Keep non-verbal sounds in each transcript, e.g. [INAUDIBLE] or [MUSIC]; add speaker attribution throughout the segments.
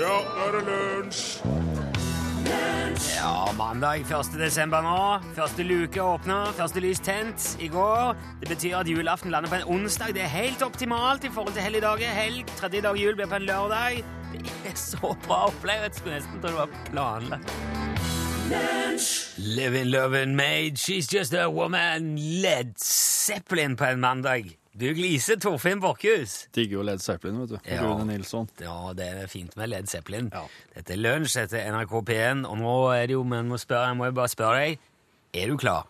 Speaker 1: Ja, nå er det lunsj!
Speaker 2: Ja, mandag 1. desember nå. Første luke åpna, første lys tent i går. Det betyr at julaften lander på en onsdag. Det er helt optimalt i forhold til helligdager. Helg, tredje dag jul blir på en lørdag. Det er så bra opplegg. Jeg skulle nesten tro det var planlagt. Living, loving maid, she's just a woman. Led Zeppelin på en mandag. Du gliser, Torfinn Borchhus.
Speaker 3: Digger jo Led Zeppelin, vet du.
Speaker 2: Ja.
Speaker 3: Rune Nilsson.
Speaker 2: Ja, det er fint med Led Zeppelin.
Speaker 3: Ja.
Speaker 2: Dette er lunsj etter NRK P1, og nå er det jo, men må spørre, jeg må jo bare spørre deg, er du klar?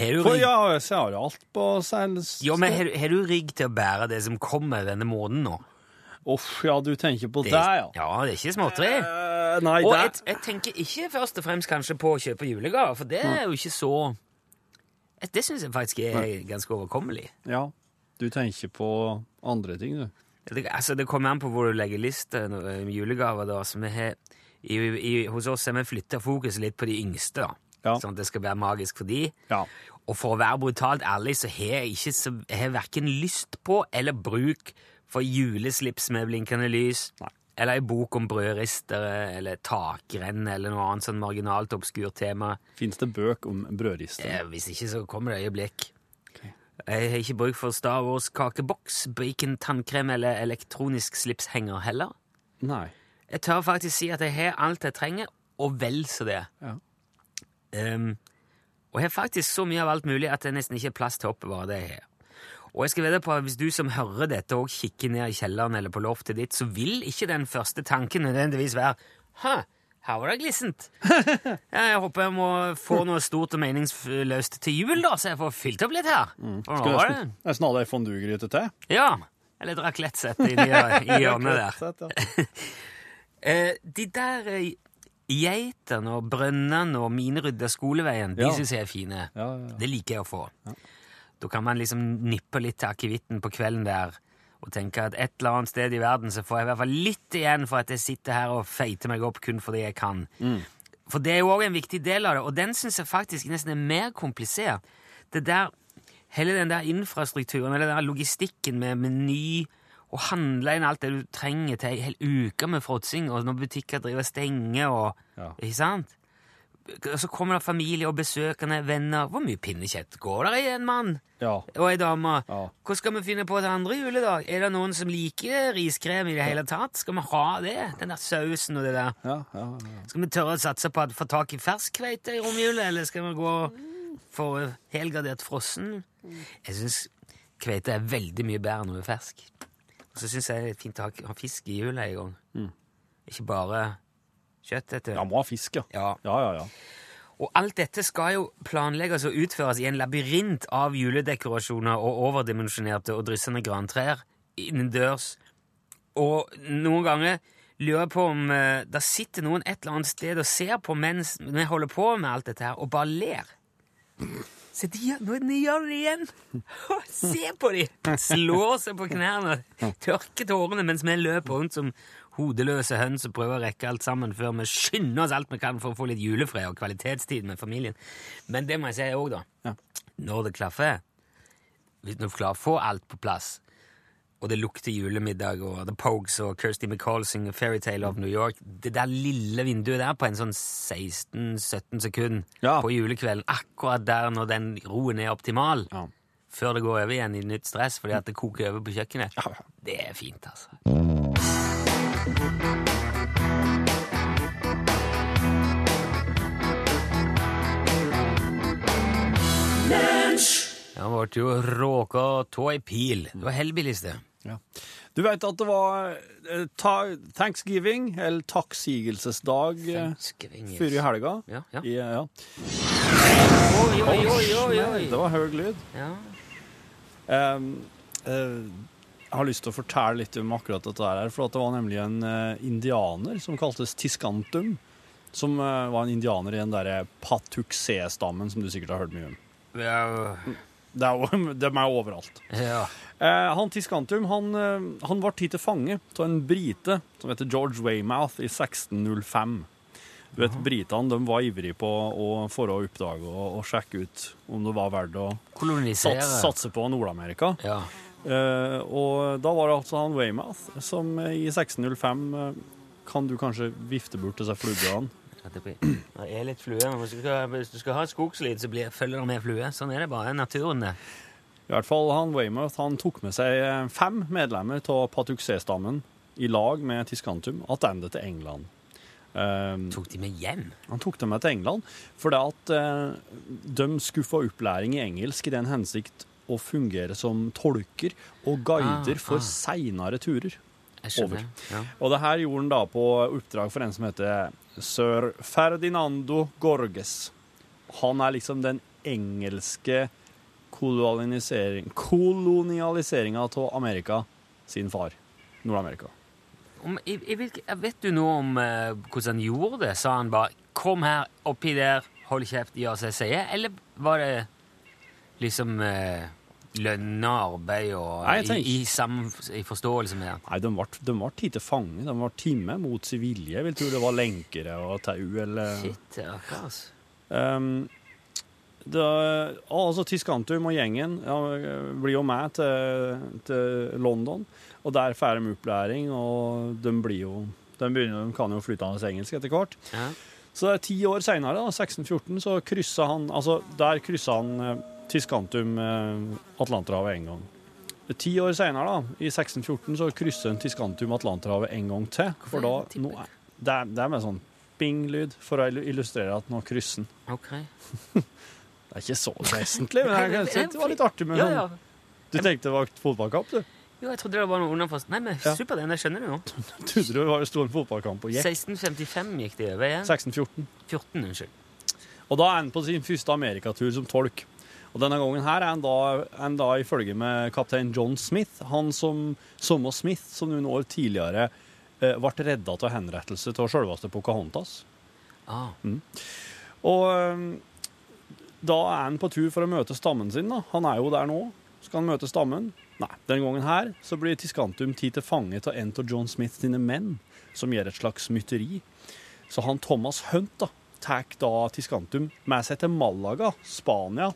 Speaker 2: Har du
Speaker 3: For
Speaker 2: rigg,
Speaker 3: ja, jeg har alt på seg.
Speaker 2: jo, men har, har du rigg til å bære det som kommer denne måneden nå?
Speaker 3: Uff, ja, du tenker på
Speaker 2: Det,
Speaker 3: det, ja.
Speaker 2: ja, det er ikke småtteri.
Speaker 3: Eh, nei,
Speaker 2: Og
Speaker 3: det
Speaker 2: jeg, jeg tenker ikke først og fremst kanskje på å kjøpe julegaver, for det er jo ikke så Det syns jeg faktisk er ganske overkommelig.
Speaker 3: Ja, du tenker på andre ting, du.
Speaker 2: Det, altså, det kommer an på hvor du legger liste med julegaver. da, så vi har, i, i, Hos oss har vi flytta fokuset litt på de yngste, da.
Speaker 3: Ja.
Speaker 2: sånn at det skal være magisk for de.
Speaker 3: Ja.
Speaker 2: Og for å være brutalt ærlig, så har jeg ikke så, jeg har verken lyst på eller bruk for juleslips med blinkende lys,
Speaker 3: Nei.
Speaker 2: Eller ei bok om brødristere, eller takrenn, eller noe annet sånn marginalt obskurt tema.
Speaker 3: Fins det bøk om brødristere?
Speaker 2: Eh, hvis ikke, så kommer det øyeblikk. Jeg har ikke bruk for Star Wars kakeboks, bacon, tannkrem eller elektronisk slipshenger heller.
Speaker 3: Nei.
Speaker 2: Jeg tør faktisk si at jeg har alt jeg trenger, og vel så det.
Speaker 3: Ja.
Speaker 2: Um, og jeg har faktisk så mye av alt mulig at det nesten ikke er plass til å oppbevare det jeg har. Og jeg skal vedde på at hvis du som hører dette og kikker ned i kjelleren eller på loftet ditt, så vil ikke den første tanken nødvendigvis være Hæ, her var det glissent. [LAUGHS] Ja, jeg håper jeg må få noe stort og meningsløst til jul, da, så jeg får fylt opp litt her.
Speaker 3: Mm.
Speaker 2: det
Speaker 3: nesten- nesten ha deg fondue-gryte til?
Speaker 2: Ja. Eller et raclette-sett i, i [LAUGHS] hjørnet der.
Speaker 3: Ja. [LAUGHS]
Speaker 2: Eh, de der eh, geitene og brønnene og minerydda skoleveien, de
Speaker 3: Ja.
Speaker 2: syns jeg er fine.
Speaker 3: Ja, ja, ja.
Speaker 2: Det liker jeg å få. Da kan man liksom nippe litt til akevitten på kvelden der og tenke at et eller annet sted i verden så får jeg i hvert fall litt igjen for at jeg sitter her og feiter meg opp kun fordi jeg kan. For det er jo òg en viktig del av det, og den syns jeg faktisk nesten er mer komplisert. Det der, Hele den der infrastrukturen, eller den der logistikken med meny og handle inn alt det du trenger til ei hel uke med fråtsing, og når butikker driver og stenger og
Speaker 3: Ja.
Speaker 2: Ikke sant? Så kommer det familie og besøkende, venner. Hvor mye pinnekjøtt går der i en mann
Speaker 3: Ja.
Speaker 2: og ei dame?
Speaker 3: Ja.
Speaker 2: Hva skal vi finne på til andre juledag? Er det noen som liker riskrem i det hele tatt? Skal vi ha det? Den der sausen og det der.
Speaker 3: Ja.
Speaker 2: Skal vi tørre å satse på å få tak i fersk kveite i romjula, eller skal vi gå for helgardert frossen? Jeg syns kveite er veldig mye bedre enn noe fersk. Og så syns jeg det er fint å ha, fisk i jula en gang. Ikke bare kjøtt. etter.
Speaker 3: Ja, må ha fisk, ja.
Speaker 2: Ja.
Speaker 3: Ja, ja, ja.
Speaker 2: Og alt dette skal jo planlegges og utføres i en labyrint av juledekorasjoner og overdimensjonerte og dryssende grantrær innendørs. Og noen ganger lurer jeg på om eh, det sitter noen et eller annet sted og ser på mens vi holder på med alt dette her, og bare ler. Se, de, gjør- de gjør det igjen! [LAUGHS] Se på de! Slår seg på knærne, tørker tårene mens vi løper rundt som hodeløse høns og prøver å rekke alt sammen før vi skynder oss alt vi kan for å få litt julefred og kvalitetstid med familien. Men det må jeg si òg, da.
Speaker 3: Ja.
Speaker 2: Når det klaffer, hvis du klarer å få alt på plass, og det lukter julemiddag, og The Pogues og Kirsty MacColl synger Fairytale of New York Det der lille vinduet der på en sånn 16-17 sekunder
Speaker 3: Ja.
Speaker 2: på julekvelden, akkurat der når den roen er optimal,
Speaker 3: Ja.
Speaker 2: før det går over igjen i nytt stress fordi at det koker over på kjøkkenet, det er fint, altså. Det ble jo råka av ei pil. Det var hellbillies, det.
Speaker 3: Ja. Du vet at det var eh, thanksgiving, eller takksigelsesdag, eh, før i helga.
Speaker 2: Ja, ja.
Speaker 3: I, ja.
Speaker 2: Oi, oi, oi, oi, oi.
Speaker 3: Det var høy lyd.
Speaker 2: Ja.
Speaker 3: Um, eh, jeg har lyst til å fortelle litt om akkurat dette her, for at det var nemlig en eh, indianer som kaltes Tiskantum, som eh, var en indianer i den derre Patuxé-stammen som du sikkert har hørt mye om.
Speaker 2: Ja.
Speaker 3: Det er jo, de er [LAUGHS] overalt.
Speaker 2: ja.
Speaker 3: Eh, han Tiskantum han, eh, han ble tatt til fange av en brite som heter George Weymouth i 1605. Du vet, Britene de var ivrige på å for å oppdage og, og sjekke ut om det var verdt å satse på Nord-Amerika.
Speaker 2: Ja.
Speaker 3: Eh, og da var det altså han Weymouth som eh, i 1605 eh, Kan du kanskje vifte bort disse fluene?
Speaker 2: Ja, det, det er litt flue. Hvis du skal, ha skogslid, så blir, følger det med flue. Sånn er det bare. Naturen, det.
Speaker 3: I hvert fall han Weymouth han tok med seg fem medlemmer av Patuxé-stammen i lag med Tiskantum tilbake til England. Um,
Speaker 2: Tok de med hjem?
Speaker 3: han tok dem med til England fordi at uh, de skulle få opplæring i engelsk i den hensikt å fungere som tolker og guider
Speaker 2: Ah,
Speaker 3: for
Speaker 2: ah.
Speaker 3: seinere turer.
Speaker 2: Over. Ja.
Speaker 3: Og det her gjorde han da på oppdrag for en som heter sir Ferdinando Gorges. Han er liksom den engelske kolonialisering, kolonialiseringa av Amerika sin far. Nord-Amerika.
Speaker 2: Vet du noe om uh, hvordan han gjorde det? Sa han bare 'kom her, oppi der, hold kjeft, gjør som jeg sier'? Eller var det liksom uh, lønna arbeid og
Speaker 3: Nei, jeg
Speaker 2: i,
Speaker 3: tenker-
Speaker 2: i, sam, i forståelse med det?
Speaker 3: Nei, de ble, de ble tid til fange. De ble time mot sin vilje. Jeg vil tro det var lenkere og tau eller
Speaker 2: Shit, er akkurat, altså.
Speaker 3: Um, det, altså Tiskantum og gjengen ja, blir jo med til, til London, og der får de opplæring, og de blir jo de, begynner, de kan jo flytende engelsk etter hvert.
Speaker 2: Ja.
Speaker 3: Så det er ti år seinere, 1614, så kryssa han Altså, der kryssa han eh, Tiskantum eh, Atlanterhavet en gang. Ti år seinere, i 1614, så krysser en Tiskantum Atlanterhavet en gang til. For da nå det, er, det er med sånn bing-lyd for å illustrere at nå krysser den. [LAUGHS]
Speaker 2: Ok.
Speaker 3: Det er ikke så vesentlig, men [LAUGHS] jeg kan det var litt artig med
Speaker 2: Ja,
Speaker 3: sånn.
Speaker 2: ja.
Speaker 3: Du tenkte det var fotballkamp, du?
Speaker 2: Jo, jeg trodde det var noe underfast. Nei, men
Speaker 3: Ja.
Speaker 2: supert, den, jeg skjønner det nå. [LAUGHS]
Speaker 3: Trodde det var stor fotballkamp og gikk.
Speaker 2: 1655 gikk det over igjen.
Speaker 3: 1614.
Speaker 2: 14, unnskyld.
Speaker 3: Og da er han på sin første amerikatur som tolk. Og denne gangen her er han da, han da i følge med kaptein John Smith, han som samme Smith som noen år tidligere eh, ble redda til henrettelse av selveste Pocahontas.
Speaker 2: Ah,
Speaker 3: Og eh, da er han på tur for å møte stammen sin. da. Han er jo der nå. Skal han møte stammen? Nei. Denne gangen her så blir Tiskantum tatt til fange av en av John Smith sine menn, som gjør et slags mytteri. Så han Thomas Hunt da, tar da Tiskantum med seg til Malaga, Spania.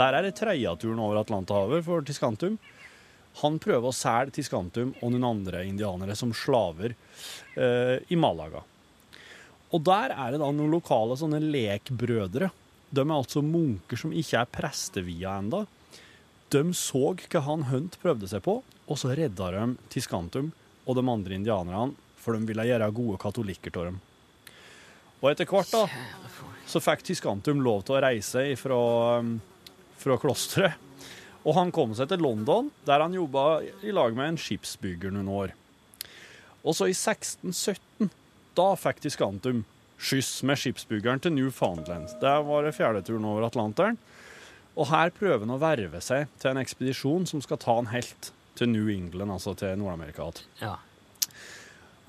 Speaker 3: Der er det tredjeturen over Atlanterhavet for Tiskantum. Han prøver å selge Tiskantum og noen andre indianere som slaver eh, i Malaga. Og der er det da noen lokale sånne lekbrødre. De er altså munker som ikke er prestevia enda. De så hva han Hunt prøvde seg på, og så redda de Tiskantum og de andre indianerne, for de ville gjøre gode katolikker av dem. Og etter hvert da, så fikk Tiskantum lov til å reise fra, fra klosteret. Og han kom seg til London, der han jobba i lag med en skipsbygger noen år. Og så i 1617 da fikk Tiskantum skyss med skipsbyggeren til Newfoundland. Der var det fjerde turen over Atlanteren. Og her prøver han å verve seg til en ekspedisjon som skal ta han helt til New England, altså til Nord-Amerika.
Speaker 2: ja.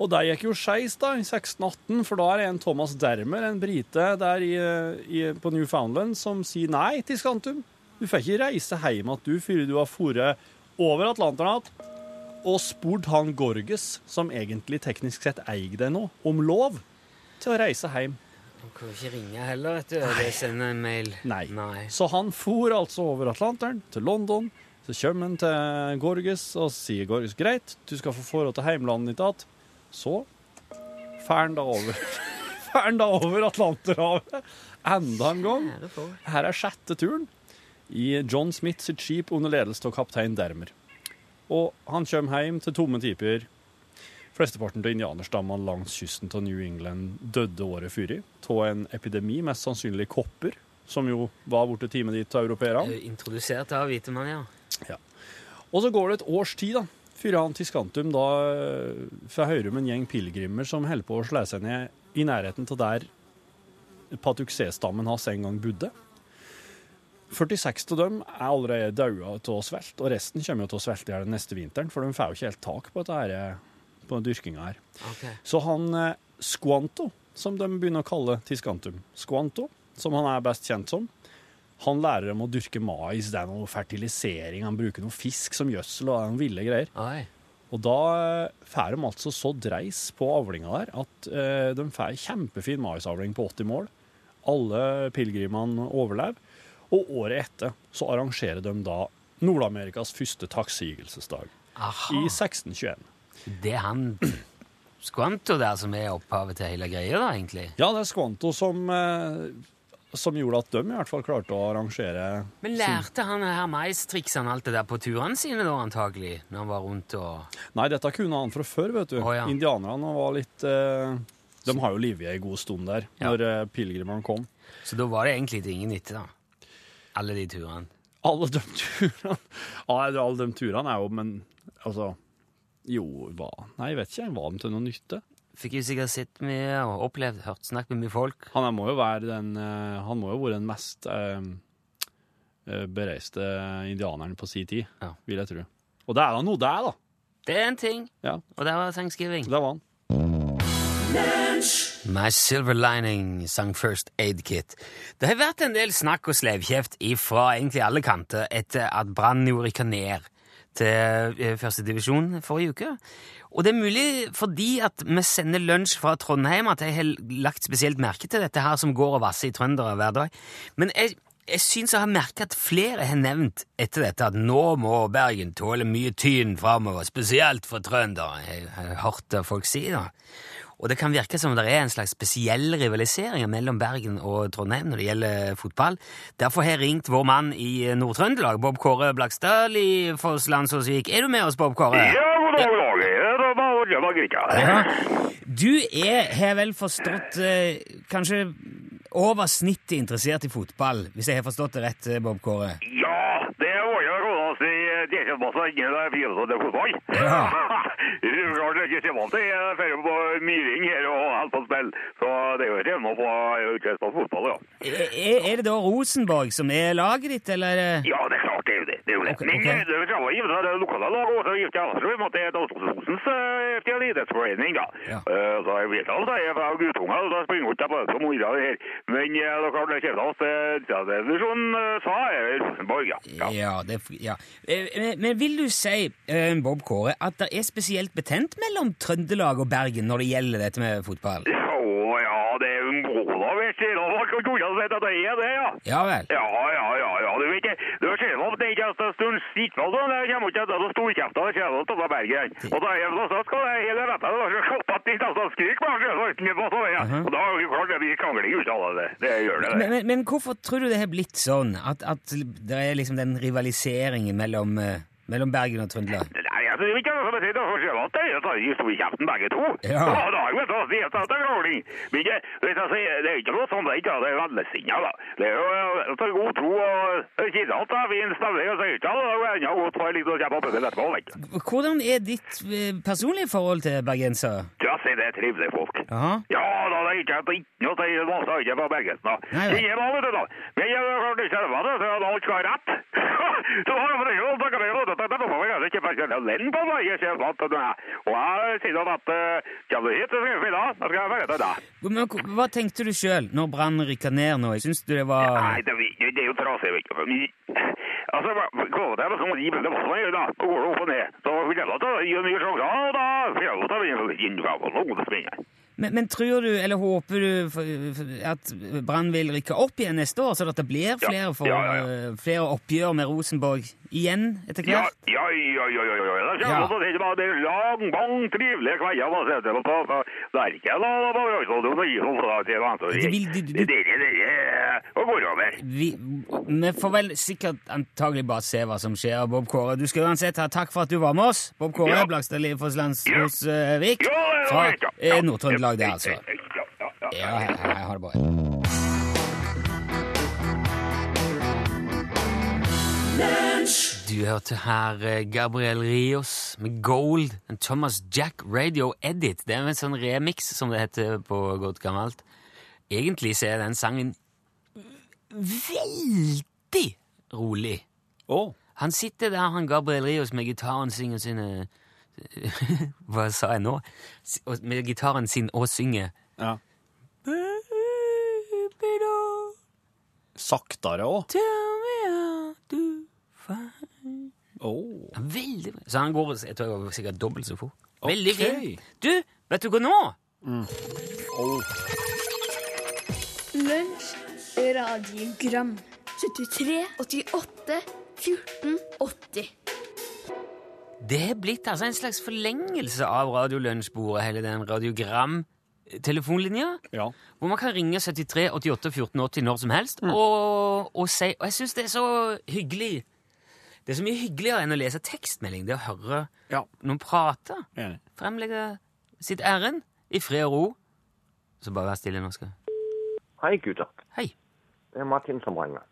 Speaker 3: Og det gikk jo skeis da, i 1618, for da er det en Thomas Dermer, en brite der i, i, på Newfoundland, som sier nei til Skantum. Du får ikke reise hjem at du, før du har fôret over Atlanteren igjen, og spurt han Gorges, som egentlig teknisk sett eier deg nå, om lov til å reise hjem.
Speaker 2: Han kan jo ikke ringe heller, vet du. Eller sende en mail.
Speaker 3: Nei.
Speaker 2: Nei.
Speaker 3: Så han for altså over Atlanteren til London. Så kommer han til Gorges og sier Gorges greit, du skal få forhold til heimlandet ditt igjen. Så fer han da over [LAUGHS] Fer han da over Atlanterhavet enda en gang. Her er sjette turen i John Smith sitt skip under ledelse av kaptein Dermer. Og han kommer hjem til tomme tiper. Flesteparten av indianerstammene langs kysten av New England døde året før av en epidemi, mest sannsynlig kopper, som jo var borte timen dit til europeerne.
Speaker 2: Eh, Introdusert av hvitemann, ja.
Speaker 3: Og så går det et års tid, da, før han Tiskantum da eh, får høre om en gjeng pilegrimer som holder på å slå seg ned i nærheten av der Patuxé-stammen hans en gang bodde. 46 av dem er allerede daua av svelt, og resten kommer jo til å svelte i hjel neste vinteren, for de får jo ikke helt tak på dette eh, på dyrkinga her.
Speaker 2: Okay.
Speaker 3: Så han eh, Squanto, som de begynner å kalle Tiscantum, Squanto, som han er best kjent som, han lærer dem å dyrke mais, det er noe fertilisering, han bruker noe fisk som gjødsel og det er noen ville greier.
Speaker 2: Oi.
Speaker 3: Og da eh, får de altså så dreis på avlinga der at de får kjempefin maisavling på 80 mål. Alle pilegrimene overlever. Og året etter så arrangerer de da Nord-Amerikas første takksigelsesdag
Speaker 2: Aha.
Speaker 3: i 1621.
Speaker 2: Det er han Skvanto der som er opphavet til hele greia, da, egentlig.
Speaker 3: Ja, det er Skvanto som, eh, som gjorde at de i hvert fall klarte å arrangere
Speaker 2: Men lærte han her maistriksene alt det der på turene sine, da, antagelig? Når han var rundt og
Speaker 3: Nei, dette kunne han fra før, vet du.
Speaker 2: Oh, ja.
Speaker 3: Indianerne var litt eh, De har jo livet i ei god stund der,
Speaker 2: Ja.
Speaker 3: når eh, pilegrimene kom.
Speaker 2: Så da var det egentlig ingen nytte, da. Alle de turene.
Speaker 3: Alle de turene Ja, alle de turene er jo Men altså Jo, hva Nei, jeg vet ikke. Var de til noe nytte?
Speaker 2: Fikk jo sikkert sett mye og opplevd, hørt snakk med mye folk.
Speaker 3: Han må jo være den eh, Han må jo være den mest eh, eh, bereiste indianeren på si tid,
Speaker 2: Ja.
Speaker 3: vil jeg tro. Og det er da noe der, da.
Speaker 2: Det er en ting.
Speaker 3: Ja,
Speaker 2: Og der var thanksgiving.
Speaker 3: det var han.
Speaker 2: My Silver Lining sang First Aid Kit. Det har vært en del snakk og slevkjeft fra egentlig alle kanter etter at Brann jo rykka ned til eh, førstedivisjon forrige uke. Og det er mulig fordi at vi sender lunsj fra Trondheim at jeg har lagt spesielt merke til dette her som går og vasser i trøndere hver dag. Men jeg, jeg syns jeg har merket at flere har nevnt etter dette at nå må Bergen tåle mye tyn framover, spesielt for trøndere. Jeg har hørt det folk si da. Og det kan virke som det er en slags spesiell rivalisering mellom Bergen og Trondheim når det gjelder fotball. Derfor har jeg ringt vår mann i Nord-Trøndelag, Bob Kåre Blaksdal i Fosslandsåsvik. Er du med oss, Bob Kåre?
Speaker 1: Ja, god dag, god. Ja.
Speaker 2: Du er, har vel forstått, eh, kanskje over snittet interessert i fotball, hvis jeg har forstått det rett, eh, Bob Kåre?
Speaker 1: Ja, det var jo kona si deltidsmasse inni der fire til fotball.
Speaker 2: Ja.
Speaker 1: Er klart det er ikke kommer til jeg fer på myring her og holder på å spille, så det er jo trevende å få utreist på fotball, ja.
Speaker 2: Er, er det da Rosenborg som er laget ditt, eller? er
Speaker 1: Ja, det er klart det er jo det. det, er jo det.
Speaker 2: Ok,
Speaker 1: Men eh, det er jo det er lokale lag og så det er uh, idrettsforening, da.
Speaker 2: Ja.
Speaker 1: Eh, så jeg vet at jeg er fra guttunger, da springer ikke jeg på det som mora her. Men eh, det er klart det kommer oss til tredjedivisjon, uh, sa jeg Rosenborg, ja. ja.
Speaker 2: Ja, det, ja. Men, men vil du si, eh, Bob Kåre, at det er spesielt betent mellom Trøndelag og Bergen når det gjelder dette med fotball?
Speaker 1: Å ja, det er jo en du. Ikke kunne si at det er det, ja.
Speaker 2: Ja vel.
Speaker 1: Ja, ja, ja, ja, du vet ikke, var skjedd om det ikke er en stund sikkert, sånn, det kommer ikke til å storkjefte det kommer til å Bergen. Og da er det sånn, skal det hele rette da skal jeg at de tar sånn skrik på sånn, ja. Og da er det klart det blir krangling ut av det, det gjør det.
Speaker 2: Men, men, men hvorfor tror du det har blitt sånn? At, at det er liksom den rivaliseringen mellom, eh, mellom Bergen og Trøndelag?
Speaker 1: Nei, altså, det er ikke noe som betyr det, for selv at det er så i kjeften begge to.
Speaker 2: Ja.
Speaker 1: Da, da er jo det å si at det er krangling. Men det, vet du, det er ikke noe sånt, det er ikke er veldesinnet, da. Det er jo eh, til god tro og kidnatt, fin stemning og seiertall, og det er enda godt for litt å kjempe oppe til etterpå, vet du.
Speaker 2: Hvordan er ditt eh, personlige forhold til bergensere?
Speaker 1: Ja, se, det er trivelige folk. Ja, da, det er ikke, er ikke noe si, det var ikke på Bergensen, da. Ingen var, vet du, da. Men jeg har hørt ikke det, så alt skal ha rett. Så har jeg for eksempel takket meg, og det bare ikke bare på meg, jeg ser at. Og jeg sier at, du hit, så skal jeg spille, da skal jeg være til.
Speaker 2: Men hva- tenkte du sjøl når brannen rykka ned nå? Syns du det var
Speaker 1: Nei, det, det er jo trasig, altså, det da. Så går det opp og ned. Så vil jeg da gi en ny sjanse, da får jeg og noe spennende.
Speaker 2: men, men tror du, eller håper du, for, for, at Brann vil rykke opp igjen neste år, så at det blir flere, for,
Speaker 1: Ja, ja, ja.
Speaker 2: flere oppgjør med Rosenborg igjen etter
Speaker 1: Ja,
Speaker 2: hvert?
Speaker 1: ja, ja, ja, ja, ja.
Speaker 2: Ja.
Speaker 1: ja. det er lang, mange trivelige kvelder på det er ikke noe på Røysvold og gi noe fra til venstre.
Speaker 2: Det vil- du- du-
Speaker 1: Det er det er å gå over.
Speaker 2: Vi, vi får vel sikkert antagelig bare se hva som skjer, Bob Kåre. Du skal uansett ha takk for at du var med oss. Bob Kåre
Speaker 1: Ja.
Speaker 2: Blakstad Livforslands
Speaker 1: Ja.
Speaker 2: hos eh, Vik.
Speaker 1: Ja, det
Speaker 2: Fra
Speaker 1: ja.
Speaker 2: eh,
Speaker 1: Ja.
Speaker 2: Nord-Trøndelag, det,
Speaker 1: Ja,
Speaker 2: altså.
Speaker 1: ja, ja, ja.
Speaker 2: Ja, hei, hei, Du hørte her eh, Gabriel Rios med Gold, en Thomas Jack Radio Edit. Det er en sånn remix, som det heter på godt gammelt. Egentlig så er den sangen veldig rolig.
Speaker 3: Oh.
Speaker 2: Han sitter der, han Gabriel Rios, med gitaren sin og [LAUGHS] sine Hva sa jeg nå? Med gitaren sin og synger.
Speaker 3: ja. Saktere òg.
Speaker 2: tell me how to
Speaker 3: Å.
Speaker 2: Veldig bra. Så han går jeg tror jeg går sikkert dobbelt så fort. Veldig
Speaker 3: Ok.
Speaker 2: fin. Du, vet du hva nå?
Speaker 3: Å.
Speaker 4: Lunsj, radiogram 73, 88, 1480.
Speaker 2: Det er blitt altså en slags forlengelse av radiolunsjbordet, hele den radiogram-telefonlinja.
Speaker 3: Ja.
Speaker 2: Hvor man kan ringe 73 88 14 80 når som helst og, og si Og jeg syns det er så hyggelig. Det er så mye hyggeligere enn å lese tekstmelding. Det å høre
Speaker 3: Ja.
Speaker 2: noen prate.
Speaker 3: Enig.
Speaker 2: Fremlegge sitt ærend i fred og ro. Så bare vær stille nå, skal
Speaker 5: Hei, gutter.
Speaker 2: Hei.
Speaker 5: Det er Martin som ringer.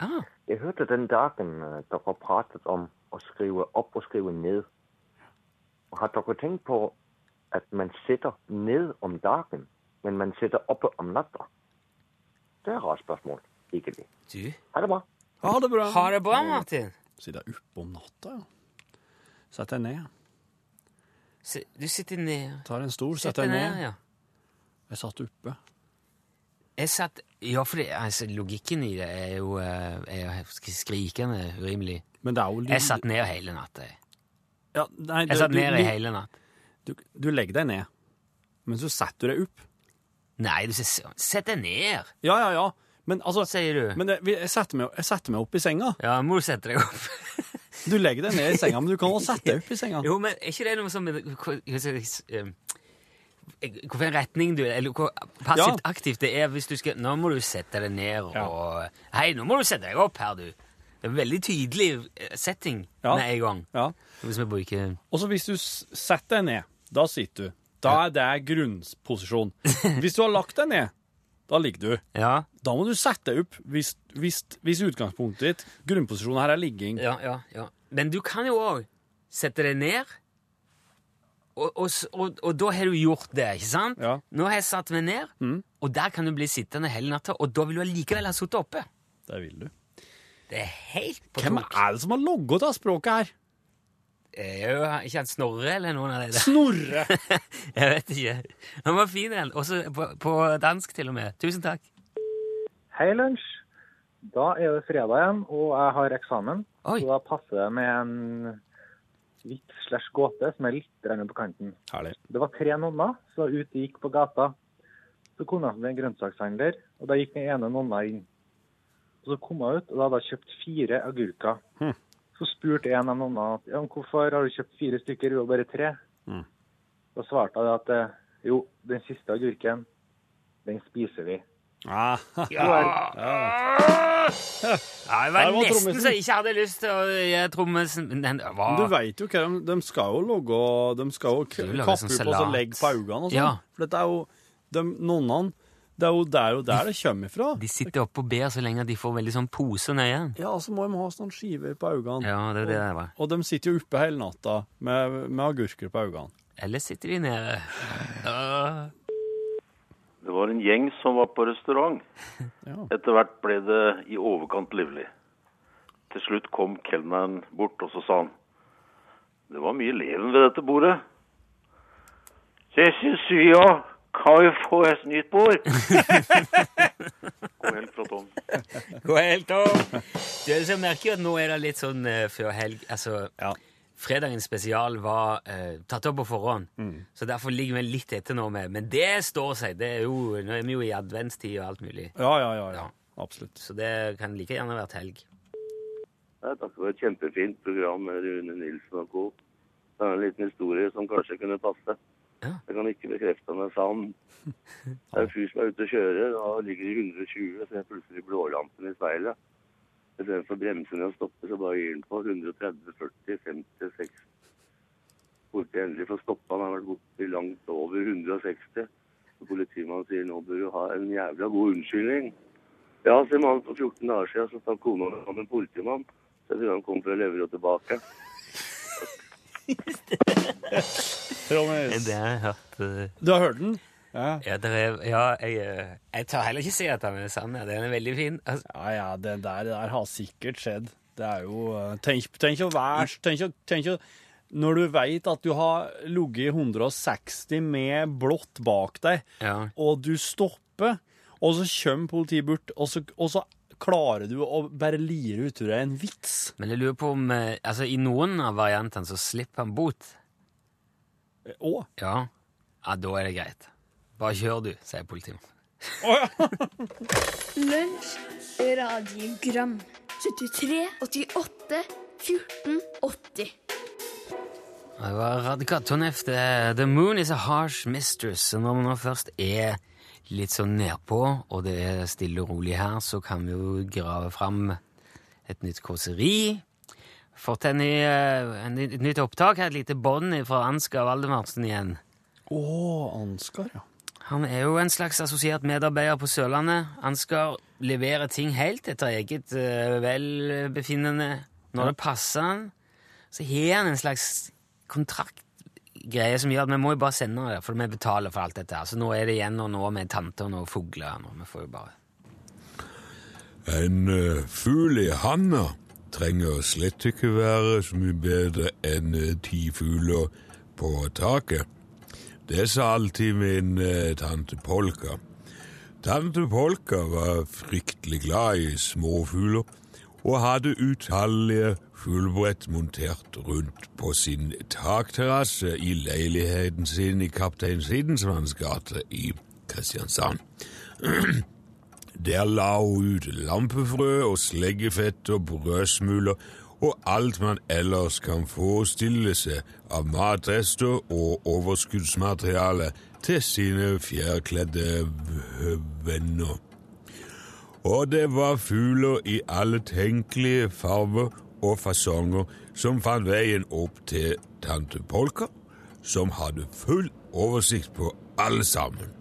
Speaker 2: Ah,
Speaker 5: Jeg hørte den dagen eh, dere pratet om å skrive opp og skrive ned. Og har dere tenkt på at man sitter ned om dagen, men man sitter oppe om natta? Det er et rart spørsmål, egentlig.
Speaker 2: du.
Speaker 5: Ha det bra.
Speaker 3: Ha det bra.
Speaker 2: Ha det bra, Martin.
Speaker 3: Sitter jeg oppe om natta, ja. Sett deg ned.
Speaker 2: Si- Du sitter ned.
Speaker 3: Tar en stol,
Speaker 2: Sett
Speaker 3: sett deg ned.
Speaker 2: ja.
Speaker 3: Jeg satt oppe.
Speaker 2: Jeg satt Ja, for det, altså, logikken i det er jo, eh, er jo skrikende urimelig.
Speaker 3: Men det er jo
Speaker 2: Jeg satt ned hele natta. jeg.
Speaker 3: ja, nei,
Speaker 2: Jeg satt ned i hele natt.
Speaker 3: du, du legger deg ned, men så setter du deg opp.
Speaker 2: Nei, du sier Sett deg ned,
Speaker 3: Ja, ja, ja. Men altså
Speaker 2: sier du.
Speaker 3: men det, vi- jeg, setter meg, jeg setter meg opp i senga.
Speaker 2: Ja, må du sette deg opp. [LAUGHS]
Speaker 3: Du legger deg ned i senga, men du kan også sette deg opp i senga.
Speaker 2: Jo, men er ikke det noe som hva- hva skal jeg s- eh, Hvilken retning du Eller hvor passivt aktivt det er hvis du skal Nå må du sette deg ned og
Speaker 3: Ja.
Speaker 2: Hei, nå må du sette deg opp her, du. Det er en veldig tydelig eh, setting
Speaker 3: Ja.
Speaker 2: med en gang.
Speaker 3: Ja.
Speaker 2: Hvis vi bruker
Speaker 3: Og så hvis du s- setter deg ned, da sitter du. Da er det grunnposisjon. Hvis du har lagt deg ned, da ligger du.
Speaker 2: Ja,
Speaker 3: Da må du sette deg opp hvis, hvis, hvis utgangspunktet ditt, grunnposisjonen her, er ligging.
Speaker 2: ja, ja, ja. Men du kan jo òg sette deg ned, og, og, og, og da har du gjort det, ikke sant?
Speaker 3: Ja.
Speaker 2: Nå har jeg satt meg ned,
Speaker 3: Mm.
Speaker 2: og der kan du bli sittende hele natta, og da vil du allikevel ha sittet oppe.
Speaker 3: Det vil du.
Speaker 2: Det er helt på
Speaker 3: Hvem er det som har logget av språket her?
Speaker 2: Er jo ikke han Snorre eller noen av de der?
Speaker 3: Snorre! [LAUGHS]
Speaker 2: Jeg vet ikke. Han var fin, en. Også på, på dansk, til og med. Tusen takk.
Speaker 6: Hei, lunsj. Da er det fredag igjen, og jeg har eksamen.
Speaker 2: Oi.
Speaker 6: Så da passer det med en vits slash gåte som er litt på kanten.
Speaker 3: Herlig.
Speaker 6: Det var tre nonner som var ute og gikk på gata. Så kom de til en grønnsakshandler, og da gikk den ene nonna inn. Og så kom hun ut, og da hadde hun kjøpt fire agurker.
Speaker 3: Hm.
Speaker 6: Så spurte en av noen at ja, hvorfor har du kjøpt fire stykker, og bare tre.
Speaker 3: Mm.
Speaker 6: Da svarte jeg at eh, jo, den siste agurken, den spiser vi.
Speaker 3: Ah,
Speaker 2: Ja, det var
Speaker 3: det var
Speaker 2: nesten så jeg ikke hadde lyst til å gjøre trommisen men den var...
Speaker 3: du veit jo hva de, de skal jo logge De skal jo kappe
Speaker 2: på
Speaker 3: opp og legge på øynene og sånn.
Speaker 2: Ja.
Speaker 3: For dette er jo de, Nonnene Det er jo der og der det kommer ifra.
Speaker 2: De sitter oppe og ber så lenge at de får veldig sånn pose nøye. Ja,
Speaker 3: Ja, så må de ha sånne skiver på øynene.
Speaker 2: Ja, det er det det var.
Speaker 3: Og de sitter jo oppe hele natta med, med agurker på øynene.
Speaker 2: Eller sitter de nede.
Speaker 7: Det var en gjeng som var på restaurant. [LAUGHS]
Speaker 3: Ja.
Speaker 7: Etter hvert ble det i overkant livlig. Til slutt kom kelneren bort, og så sa han Det var mye leven ved dette bordet. Det syns vi òg. Kan vi få et nytt bord? [LAUGHS] God helg fra Tom.
Speaker 2: God helg, Tom. Du, så jeg merker at nå er det litt sånn uh, før helg Altså,
Speaker 3: Ja.
Speaker 2: fredagens spesial var uh, tatt opp på forhånd, så derfor ligger vi litt etter nå med Men det står seg. Det er jo, nå er vi jo i adventstid og alt mulig.
Speaker 3: Ja, ja, ja, ja.
Speaker 2: Ja.
Speaker 3: Absolutt.
Speaker 2: Så det kan like gjerne vært helg.
Speaker 7: Nei, takk for et kjempefint program med Rune Nilsen og co. Det er en liten historie som kanskje kunne passe.
Speaker 2: Ja.
Speaker 7: Jeg kan ikke bekrefte om det er sand. [LAUGHS] Det er en fyr som er ute og kjører, og ligger i 120, så er plutselig blålampen i speilet. Istedenfor bremsene og stoppe, så bare gir han på 130, 40, 50, 60. Politiet endelig får stoppa han, har vært borte langt over 160. Så politimannen sier nå bør du ha en jævla god unnskyldning. Ja, sier mannen for 14 dager siden, så tar kona ham en politimann. Så jeg tror han kom fra Leverå tilbake. [LAUGHS] [LAUGHS]
Speaker 3: Trond,
Speaker 2: Det har jeg hørt eh,
Speaker 3: Du har hørt den? Ja.
Speaker 2: Ja, er, ja jeg, eh, jeg tar heller ikke si at den er sann. ja. Den er veldig fin. Altså,
Speaker 3: Ja, ja, det der, det der har sikkert skjedd. Det er jo eh, Tenk, tenk å være tenk, å- tenk å Når du veit at du har ligget i 160 med blått bak deg,
Speaker 2: ja.
Speaker 3: og du stopper, og så kommer politiet bort, og så, og så klarer du å bare lire ut av deg en vits.
Speaker 2: Men jeg lurer på om altså, I noen av variantene så slipper han bot.
Speaker 3: Å,
Speaker 2: Ja. ja, da er det greit. Bare kjør, du, sier politimannen.
Speaker 4: Lunsj, radiogram 73 88 14 80.
Speaker 2: Det var Radka Tonef, det The Moon is a Harsh Mistress. Når vi nå først er litt sånn nedpå, og det er stille og rolig her, så kan vi jo grave fram et nytt kåseri. Fått en, ny, eh, en, ny- et nytt opptak et lite bånd fra Ansgar Valdemarsen igjen.
Speaker 3: Å, Ansgar, ja.
Speaker 2: Han er jo en slags assosiert medarbeider på Sørlandet. Ansgar leverer ting helt etter eget uh, velbefinnende. Når det passer han, så har han en slags kontraktgreie som gjør at vi må jo bare sende det, for vi betaler for alt dette. Så nå er det igjen og nå med tanter og noen fugler. Nå. Vi får jo bare...
Speaker 8: En uh, fugl i handa trenger slett ikke være så mye bedre enn eh, ti fugler på taket. Det sa alltid min eh, tante Polka. Tante Polka var fryktelig glad i småfugler og hadde utallige fuglebrett montert rundt på sin takterrasse i leiligheten sin i Kaptein Sidensmanns gate i Kristiansand. [CLEARS THROAT] Der la hun ut lampefrø og sleggefett og brødsmuler og alt man ellers kan forestille seg av matrester og overskuddsmateriale til sine fjærkledde venner. Og det var fugler i alle tenkelige farver og fasonger som fant veien opp til tante Polka, som hadde full oversikt på alle sammen.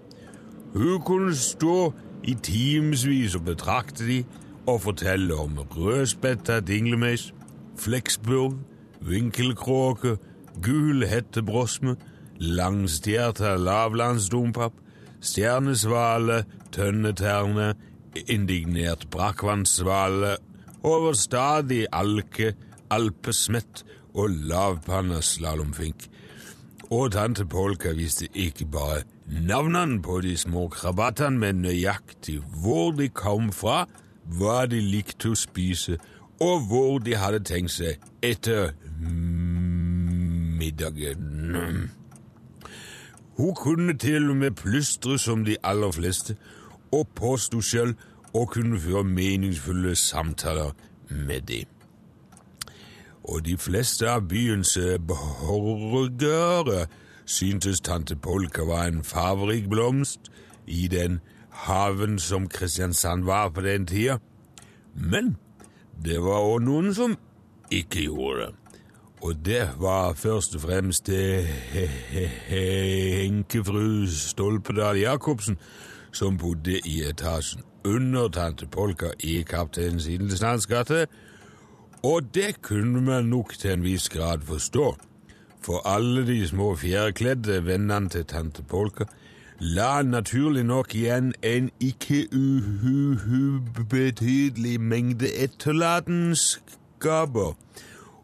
Speaker 8: Hun kunne stå i timevis og betrakte de og fortelle om rødspetta dinglemeis, fleksburv, vinkelkråke, gul hettebrosme, langstjerta lavlandsdompap, stjernesvale, tønneterne, indignert brakkvannssvale, overstadig alke, alpesmett og lavpanna slalåmfink. Og tante Polka visste ikke bare navnene på de små krabattene, men nøyaktig hvor de kom fra, hva de likte å spise, og hvor de hadde tenkt seg etter middagen. Hun kunne til og med plystre som de aller fleste, og påsto sjøl å kunne føre meningsfulle samtaler med dem. Og de fleste av byens borgere syntes tante Polka var en farverik blomst i den haven som Kristiansand var på den tida. Men det var òg noen som ikke gjorde det. Og det var først og fremst det enkefru Stolpedal Jacobsen, som bodde i etasjen under tante Polka i Kaptein Sidenslands gate, og det kunne man nok til en viss grad forstå, for alle de små fjærkledde vennene til tante Polka la naturlig nok igjen en ikke ubetydelig mengde etterlatenskaper,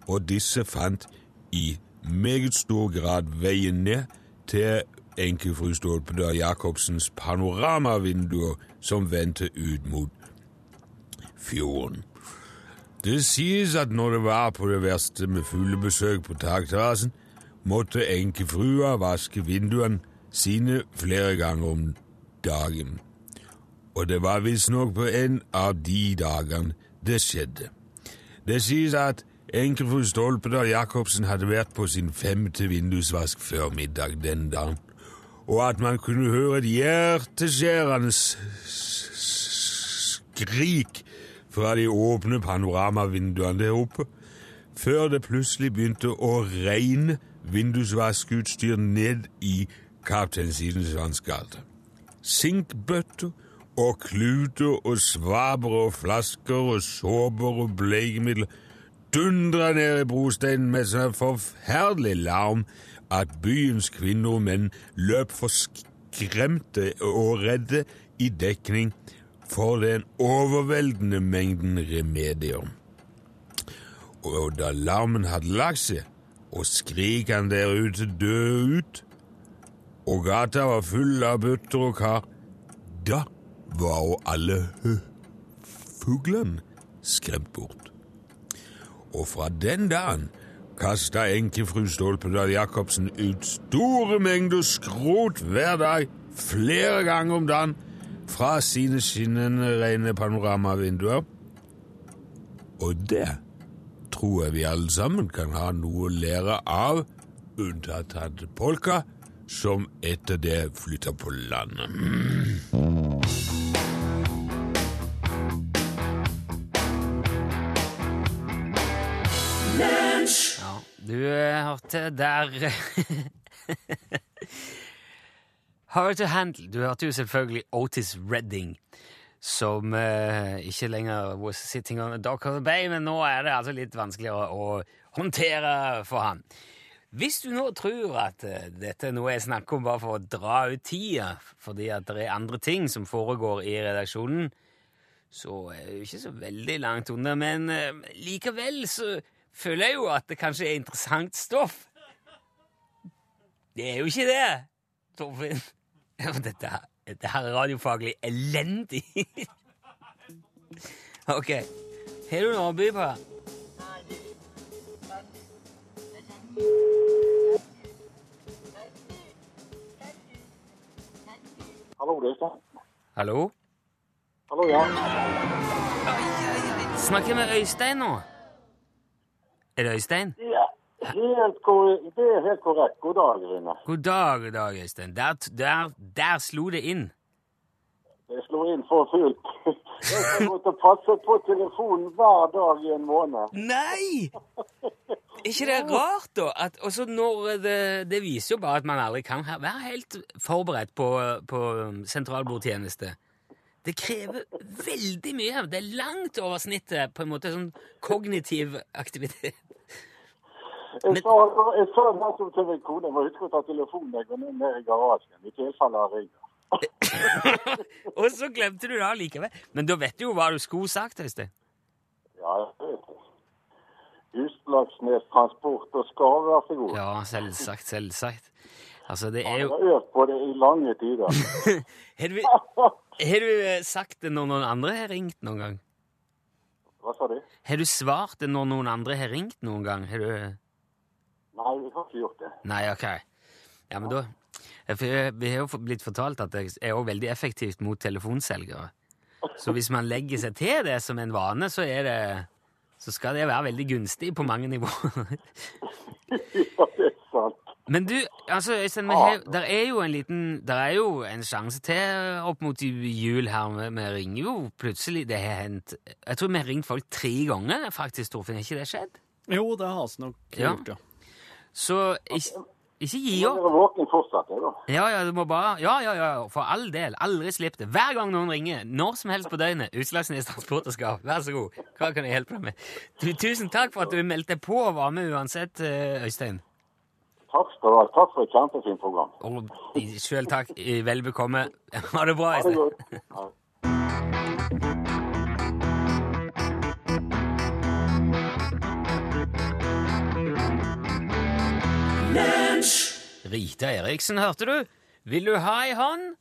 Speaker 8: og disse fant i meget stor grad veien ned til enkefru Stolpedal Jacobsens panoramavinduer som vendte ut mot fjorden. Det sies at når det var på det verste med fuglebesøk på takterrassen, måtte enkefrua vaske vinduene sine flere ganger om dagen. Og det var visstnok på en av de dagene det skjedde. Det sies at enkefru Stolpedal Jacobsen hadde vært på sin femte vindusvask før middag den dagen, og at man kunne høre et hjerteskjærende skrik fra de åpne panoramavinduene der oppe, før det plutselig begynte å regne vindusvaskeutstyr ned i kapteinsidens Sidensvanns gate. Sinkbøtter og kluter og svaber og flasker og såper og bleikemidler dundra ned i brosteinen med sånn forferdelig larm at byens kvinner og menn løp forskremte og redde i dekning for den overveldende mengden remedier. Og da larmen hadde lagt seg, og skrikene der ute død ut, og gata var full av bøtter og kar, da var jo alle fuglene skremt bort. Og fra den dagen kasta enkefru Stålpedal Jacobsen ut store mengder skrot hver dag, flere ganger om dagen, fra sine skinnende rene panoramavinduer. Og det tror jeg vi alle sammen kan ha noe å lære av, unntatt tante Polka, som etter det flytter på landet.
Speaker 2: Ja, du eh, hørte der [LAUGHS] Hard to handle. Du hørte jo selvfølgelig Otis Redding, som eh, ikke lenger was sitting on a dock of the bay, men nå er det altså litt vanskeligere å håndtere for han. Hvis du nå tror at eh, dette er noe jeg snakker om bare for å dra ut tida, fordi at det er andre ting som foregår i redaksjonen, så er det jo ikke så veldig langt unna, men eh, likevel så føler jeg jo at det kanskje er interessant stoff. Det er jo ikke det, Torfinn. [LAUGHS] Dette, her- dette her er radiofaglig elendig. ok. Har du noe å by på?
Speaker 9: Hallo, det er Øystein.
Speaker 2: Hallo?
Speaker 9: Hallo, ja.
Speaker 2: Snakker jeg med Øystein nå? Er det Øystein?
Speaker 9: Helt. Det er helt korrekt. God dag, Rine.
Speaker 2: God dag, dag, Øystein. Der, der, der slo det inn.
Speaker 9: Det slo inn for fullt. [LAUGHS] Jeg har gått og passet på telefonen hver dag i en måned.
Speaker 2: Nei! Er [LAUGHS] ikke det rart, da? At, når det, det viser jo bare at man aldri kan være helt forberedt på, på sentralbordtjeneste. Det krever veldig mye. Det er langt over snittet på en måte sånn kognitiv aktivitet.
Speaker 9: Jeg sa, jeg sa til min kone jeg må huske å ta telefonen jeg går ned ned i garasjen. I tilfelle han ringer. [LAUGHS]
Speaker 2: Og så glemte du det likevel. Men da vet du jo hva du skulle sagt, Øystein.
Speaker 9: Ja, jeg vet det. Utslagsnes Transport og Skarv, vær så god.
Speaker 2: Ja, selvsagt, selvsagt. Altså, det er
Speaker 9: Jeg har øvd på det i lange tider. [LAUGHS]
Speaker 2: Har du, har du eh, sagt det når noen andre har ringt noen gang?
Speaker 9: Hva sa du?
Speaker 2: Har du svart det når noen andre har ringt noen gang? Har du
Speaker 9: Nei, jeg har ikke gjort det.
Speaker 2: Nei, ok. Ja, men da for Vi har jo blitt fortalt at det er også veldig effektivt mot telefonselgere. [LAUGHS] Så hvis man legger seg til det som en vane, så er det så skal det være veldig gunstig på mange nivåer.
Speaker 9: Ja, det er sant.
Speaker 2: Men du, altså, Øystein, vi der er jo en liten Der er jo en sjanse til opp mot jul her. Vi, vi ringer jo plutselig Det har hendt Jeg tror vi har ringt folk tre ganger, faktisk, Torfinn. Har ikke det skjedd?
Speaker 3: Jo, det har vi nok gjort, ja.
Speaker 2: Så ikke, ikke gi
Speaker 9: Jeg
Speaker 2: opp.
Speaker 9: er våken fortsatt, jeg, da.
Speaker 2: Ja, ja, du må bare Ja, ja, ja, for all del. Aldri slipp det. Hver gang noen ringer, når som helst på døgnet. Utslagsnes Transporterskap, Vær så god. Hva kan jeg hjelpe deg med? Du, tusen takk for at du meldte på og var med uansett, eh, Øystein.
Speaker 9: Takk skal du ha. Takk for et kjempefint program.
Speaker 2: Og sjøl takk. Vel bekomme. [LAUGHS] Ha det bra, Øystein. Rita Eriksen, hørte du? Vil du ha ei hånd?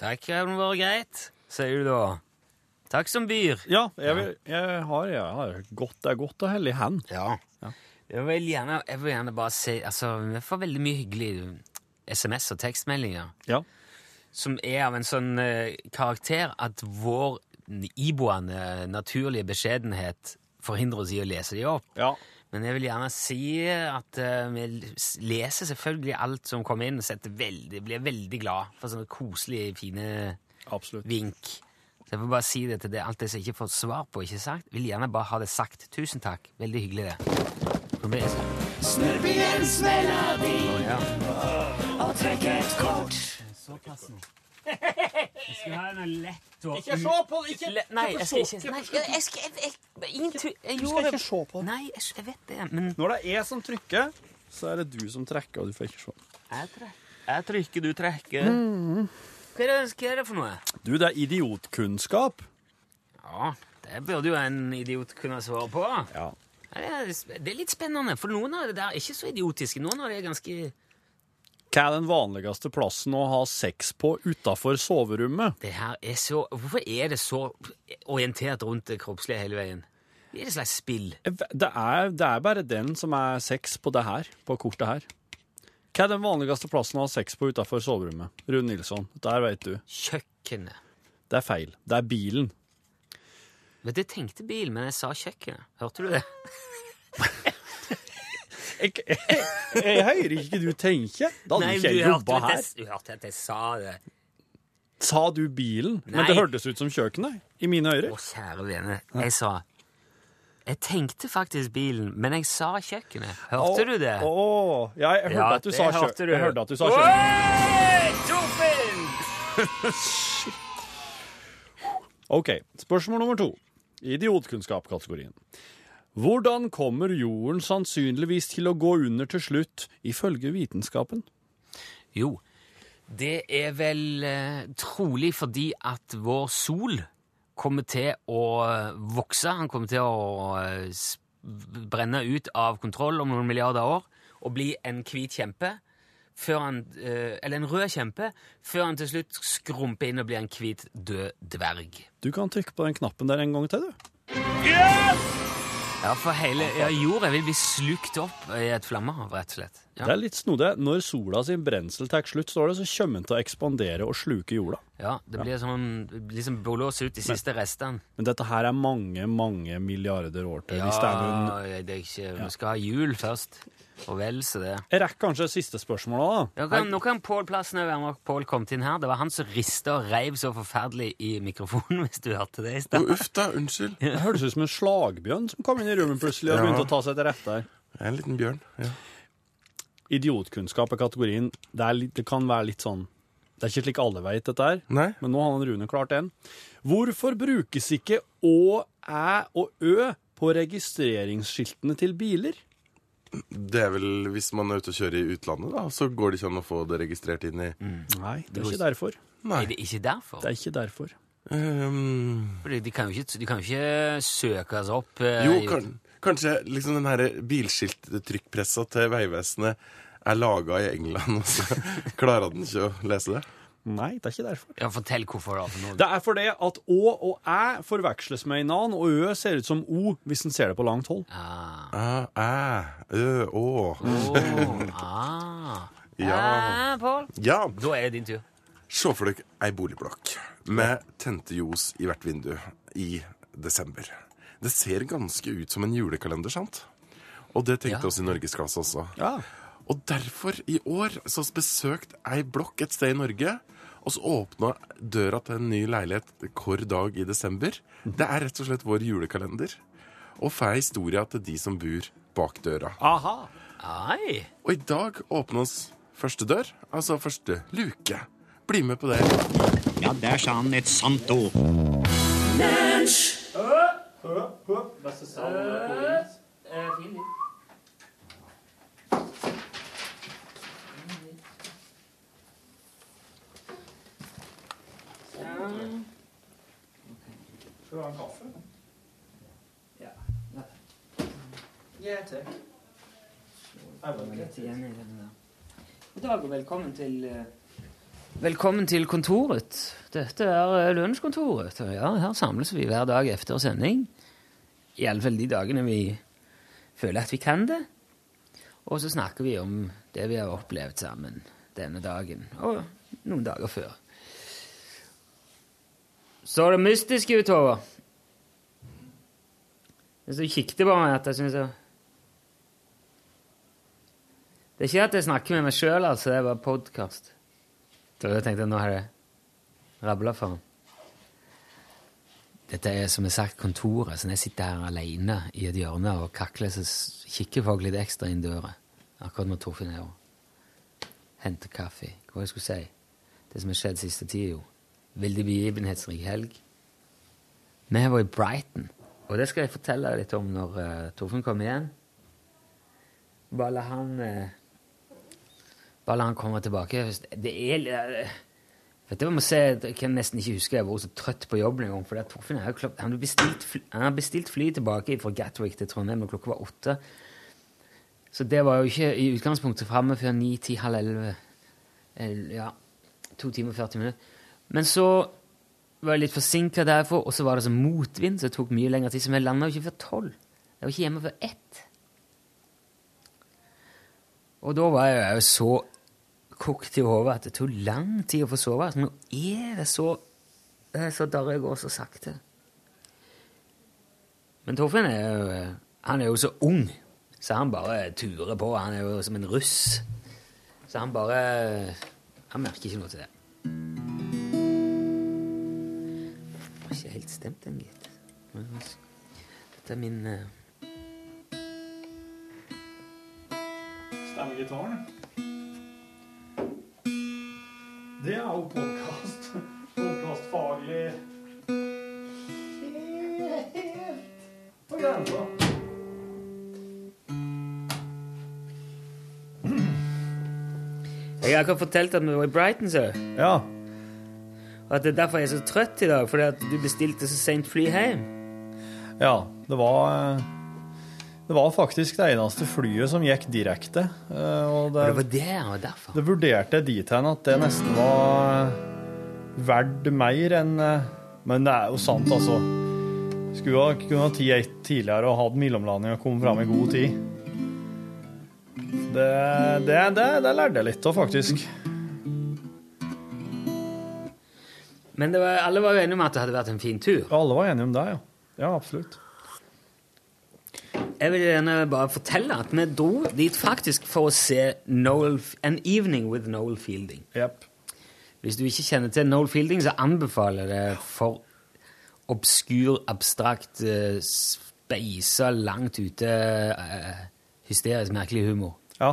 Speaker 2: Takk, det hadde vært greit, sier du da. Takk som byr.
Speaker 3: Ja, jeg, vil, jeg har, jeg har godt, det er godt å helle i hand.
Speaker 2: Ja. Jeg vil gjerne, jeg vil gjerne bare si Altså, vi får veldig mye hyggelige SMS og tekstmeldinger
Speaker 3: Ja.
Speaker 2: som er av en sånn eh, karakter at vår iboende naturlige beskjedenhet forhindrer oss i å lese de opp.
Speaker 3: ja.
Speaker 2: Men jeg vil gjerne si at uh, vi leser selvfølgelig alt som kommer inn, og veldig, blir veldig glad for sånne koselige, fine
Speaker 3: Absolutt.
Speaker 2: vink. Så jeg får bare si det til det, alt det som jeg ikke får svar på, ikke sagt. Vil gjerne bare ha det sagt. Tusen takk. Veldig hyggelig, det. Nå blir og trekker et nå. Jeg skal ha noe lett og
Speaker 3: Ikke se på det! Ikke,
Speaker 2: Le- Nei, jeg skal ikke Nei, jeg, jeg skal jeg, jeg, ingen tu-
Speaker 3: Du skal ikke se på det.
Speaker 2: Nei, jeg, jeg vet det, men
Speaker 3: Når det er jeg som trykker, så er det du som trekker, og du får ikke se.
Speaker 2: Jeg, jeg trykker, du trekker. Hva, er det, hva er det for noe?
Speaker 3: Du, det er idiotkunnskap.
Speaker 2: Ja, det burde jo en idiot kunne svare på.
Speaker 3: Ja.
Speaker 2: Det det er litt spennende, for noen av det der er ikke så idiotiske. Noen av det er ganske
Speaker 3: Hva er den vanligste plassen å ha sex på utafor soverommet?
Speaker 2: Det her er så Hvorfor er det så orientert rundt det kroppslige hele veien? Det er et slags spill.
Speaker 3: Det er, det er bare den som er sex på det her, på kortet her. Hva er den vanligste plassen å ha sex på utafor soverommet? Rune Nilsson, der vet du.
Speaker 2: Kjøkkenet.
Speaker 3: Det er feil. Det er bilen.
Speaker 2: Vet du, jeg tenkte bil, men jeg sa kjøkkenet. Hørte du det? [LAUGHS]
Speaker 3: Jeg, jeg, jeg hører ikke du tenker. Da hadde
Speaker 2: Nei,
Speaker 3: ikke
Speaker 2: du
Speaker 3: jeg jobba her.
Speaker 2: jeg- Du hørte at jeg sa det.
Speaker 3: Sa du bilen? Men det hørtes ut som kjøkkenet i mine ører.
Speaker 2: Å, kjære vene. Jeg sa Jeg tenkte faktisk bilen, men jeg sa kjøkkenet. Hørte
Speaker 3: Å,
Speaker 2: du det?
Speaker 3: Å, ja, jeg hørte
Speaker 2: Ja,
Speaker 3: at du sa
Speaker 2: hørte
Speaker 3: kjø-
Speaker 2: du.
Speaker 3: Jeg hørte at du sa kjøkkenet.
Speaker 2: Oi, [LAUGHS]
Speaker 3: Ok, spørsmål nummer to. Idiotkunnskap-kategorien. Hvordan kommer jorden sannsynligvis til å gå under til slutt, ifølge vitenskapen?
Speaker 2: Jo, det er vel eh, trolig fordi at vår sol kommer til å eh, vokse. Han kommer til å eh, brenne ut av kontroll om noen milliarder år og bli en hvit kjempe. Før han, eh, eller en rød kjempe, før han til slutt skrumper inn og blir en hvit, død dverg.
Speaker 3: Du kan trykke på den knappen der en gang til, du.
Speaker 2: Ja, for hele ja, jorda vil bli slukt opp i et flammehav, rett og slett. Ja.
Speaker 3: Det er litt snodig. Når sola sin brensel tar slutt, står det, så kommer den til å ekspandere og sluke jorda.
Speaker 2: Ja, det blir sånn liksom blås ut de siste restene.
Speaker 3: Men dette her er mange, mange milliarder år til. Hvis det er noen...
Speaker 2: Ja, det er ikke, vi skal ha jul først. Og vel så det.
Speaker 3: Jeg rekker kanskje siste spørsmålet, da.
Speaker 2: Ja, kan, nå kan Pål Plassen være med. Pål kom inn her. Det var han som rista og reiv så forferdelig i mikrofonen, [LAUGHS] hvis du hørte det i stad.
Speaker 10: Uff da, unnskyld.
Speaker 3: Det hørtes ut som en slagbjørn som kom inn i rommet plutselig og
Speaker 10: Ja.
Speaker 3: begynte å ta seg til rette her.
Speaker 10: Er en liten bjørn. ja.
Speaker 3: Idiotkunnskap er kategorien. Det, er litt, det kan være litt sånn Det er ikke slik alle vet dette her,
Speaker 10: Nei.
Speaker 3: men nå har han Rune klart en. Hvorfor brukes ikke Å, Æ og Ø på registreringsskiltene til biler?
Speaker 10: Det er vel hvis man er ute og kjører i utlandet, da, så går det ikke an å få det registrert inn i
Speaker 3: Nei, det er ikke derfor.
Speaker 10: Nei.
Speaker 2: Er det ikke derfor?
Speaker 3: Det er ikke derfor.
Speaker 2: Um, de kan jo ikke, de kan jo ikke søkes opp eh,
Speaker 10: jo,
Speaker 2: i-
Speaker 10: kan, kanskje liksom den her bilskilttrykkpressa til Vegvesenet er laga i England, [LAUGHS] og så klarer den ikke å lese det?
Speaker 3: Nei, det er ikke derfor.
Speaker 2: Ja, Fortell hvorfor. da. For.
Speaker 3: Det er fordi at Å og Æ forveksles med hverandre, og Ø ser ut som O hvis en ser det på langt hold.
Speaker 2: Ah.
Speaker 10: Æ, æ, ø, å.
Speaker 2: Åh, [LAUGHS] ah.
Speaker 10: Ja.
Speaker 2: Æ, Pål.
Speaker 10: Ja.
Speaker 2: Da er det din tur.
Speaker 10: Se for dere ei boligblokk med tente ljos i hvert vindu i desember. Det ser ganske ut som en julekalender, sant? Og det tenkte
Speaker 2: Ja.
Speaker 10: oss i Norgesklasse også.
Speaker 3: Ja.
Speaker 10: Og derfor, i år, så besøkt ei blokk et sted i Norge, og så åpna døra til en ny leilighet hver dag i desember. Det er rett og slett vår julekalender. Og får historia til de som bor bak døra.
Speaker 3: Aha.
Speaker 2: Ai.
Speaker 10: Og i dag åpnes første dør, altså første luke. Bli med på det.
Speaker 11: Ja, der sa han et sant ord.
Speaker 3: Skal du ha en kaffe?
Speaker 2: Ja, takk. Litt igjen i dag og velkommen til eh, Velkommen til kontoret. Dette er eh, lunsjkontoret. Ja, her samles vi hver dag efter sending. I alle fall de dagene vi føler at vi kan det. Og så snakker vi om det vi har opplevd sammen denne dagen, og noen dager før. Så det mystiske utover. Hvis du kikket på meg at jeg synes jeg... Det er ikke at jeg snakker med meg sjøl, altså. Det er bare podkast. Da tenkte jeg nå har jeg rabla for ham. Dette er som jeg sagt kontoret, så når jeg sitter her alene i et hjørne og kakler, så kikker folk litt ekstra inn døra. Akkurat når Torfinn er og henter kaffe. Hva jeg skulle si? Det som har skjedd siste tida, jo. Veldig begivenhetsrik helg. Vi var i Brighton, og det skal jeg fortelle litt om når uh, Torfinn kommer igjen. Bare la han eh, Bare la han komme tilbake. Det er uh, Vet du jeg må se, Jeg kan nesten ikke huske jeg vært så trøtt på jobben en gang. For Torfinn er jo han, har bestilt fly, tilbake fra Gatwick til Trondheim når klokka var åtte. Så det var jo ikke i utgangspunktet framme før ni, ti, halv elleve. Eh, Ja, to timer og 40 minutter. Men så var jeg litt forsinka derfor, og så var det så motvind, så det tok mye lengre tid. Så vi landa jo ikke før tolv. Jeg var ikke hjemme før ett. Og da var jeg jo så kokt i hodet at det tok lang tid å få sove. Nå er det så er så darrig går så sakte. Men Torfinn er jo, eh, han er jo så ung, så han bare turer på. Han er jo som en russ. Så han bare Han merker ikke noe til det. Det var ikke helt stemt, den, gitt. Dette er min eh,
Speaker 3: Stemmegitaren. Det er jo podkast. [LAUGHS] Podkastfaglig Helt på grensa.
Speaker 2: Jeg har akkurat fortalt at vi var i Brighton, så.
Speaker 3: Ja.
Speaker 2: Og at det er derfor jeg er så trøtt i dag, fordi at du bestilte så sent fly hjem.
Speaker 3: Ja, det var eh, Det var faktisk det eneste flyet som gikk direkte. eh, Og det,
Speaker 2: det var det, og derfor.
Speaker 3: det vurderte jeg dit hen at det nesten var verdt mer enn eh, Men det er jo sant, altså. Skulle ha kunne ha tid tidligere og hatt mellomlanding og kommet fram i god tid. Det, det, det, det lærte jeg litt av, faktisk.
Speaker 2: Men det var, alle var jo enige om at det hadde vært en fin tur.
Speaker 3: Alle var enige om det, ja. Ja, absolutt.
Speaker 2: Jeg vil gjerne bare fortelle at vi dro dit faktisk for å se Noel, An Evening with Noel Fielding.
Speaker 3: Yep.
Speaker 2: Hvis du ikke kjenner til Noel Fielding, så anbefaler jeg det for obskur, abstrakt, uh, speisa, langt ute, eh, hysterisk merkelig humor.
Speaker 3: Ja.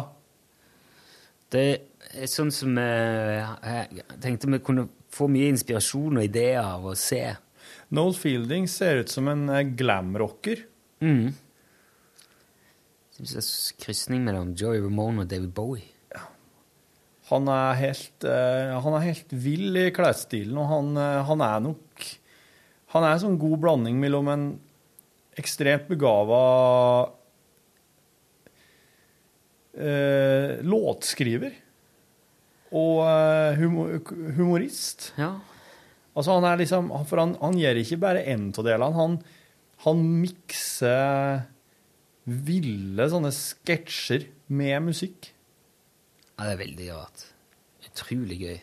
Speaker 2: Det er sånn som eh, jeg tenkte vi kunne få mye inspirasjon og ideer av å se.
Speaker 3: Noel Fielding ser ut som en eh, glamrocker.
Speaker 2: Mm. Det er en krysning mellom Joey Ramone og David Bowie.
Speaker 3: Han er helt, uh, han er helt vill i klesstilen, og han, uh, han er nok Han er en sånn god blanding mellom en ekstremt begava uh, låtskriver og eh, humor, humorist.
Speaker 2: Ja.
Speaker 3: Altså, han er liksom For han, han gjør ikke bare én av delene. Han, han mikser ville sånne sketsjer med musikk.
Speaker 2: Ja, det er veldig rart. Utrolig gøy.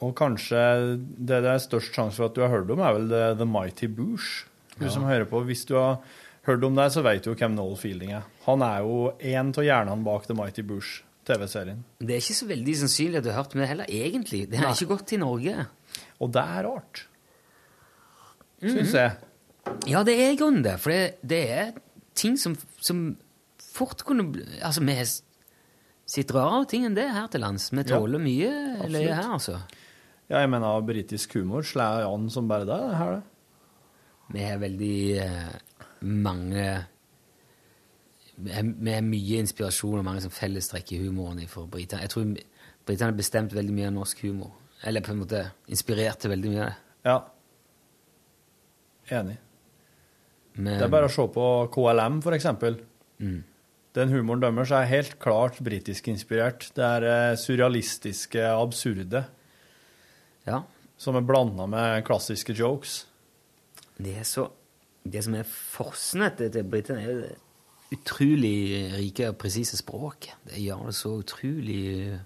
Speaker 3: Og kanskje det det er størst sjanse for at du har hørt om, er vel The, The Mighty Boosh. Du
Speaker 2: Ja.
Speaker 3: som hører på. Hvis du har hørt om det, så vet du jo hvem Noel Fielding er. Han er jo en av hjernene bak The Mighty Boosh, TV-serien.
Speaker 2: Det er ikke så veldig sannsynlig at du har hørt om det heller, egentlig. Det har
Speaker 3: Nei.
Speaker 2: ikke gått til Norge.
Speaker 3: Og det er rart, syns mm -hmm. jeg.
Speaker 2: Ja, det er i grunnen det. For det, det er ting som, som fort kunne Altså, vi sitter rarere ting enn det her til lands. Vi
Speaker 3: Ja,
Speaker 2: tåler mye
Speaker 3: absolutt.
Speaker 2: løye her, altså.
Speaker 3: Ja, jeg mener britisk humor slår an som bare det. her, det.
Speaker 2: Vi har veldig eh, mange Vi har vi har mye inspirasjon og mange som fellestrekk i humoren for britene. Jeg tror britene har bestemt veldig mye av norsk humor. Eller på en måte inspirert til veldig mye av det.
Speaker 3: Ja. Enig.
Speaker 2: Men-
Speaker 3: Det er bare å se på KLM, for eksempel.
Speaker 2: Mm.
Speaker 3: Den humoren deres er helt klart britisk inspirert. Det er eh, surrealistiske, absurde.
Speaker 2: Ja.
Speaker 3: Som er blanda med klassiske jokes.
Speaker 2: Det er så Det som er forsene til, britene, er jo det utrolig rike og presise språket. Det gjør det så utrolig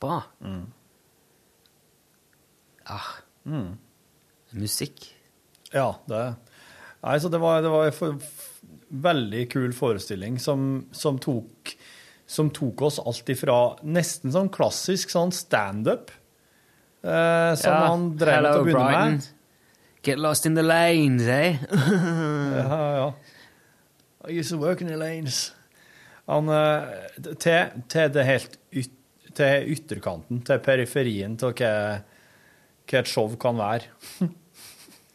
Speaker 2: bra. Ah.
Speaker 3: Mm.
Speaker 2: Musikk.
Speaker 3: Ja, det Nei, så det var, det var en for, veldig kul forestilling som, som, tok, som tok oss alt ifra nesten sånn klassisk sånn standup, eh, som
Speaker 2: Ja,
Speaker 3: han drev med
Speaker 2: hello,
Speaker 3: til å begynne
Speaker 2: Brighton.
Speaker 3: med.
Speaker 2: Get lost in the lanes, eh? [LAUGHS]
Speaker 3: ja, ja. I used to work in the lanes. Han, eh, til, til det helt yt, til ytterkanten, til periferien til hva, hva et show kan være. [LAUGHS]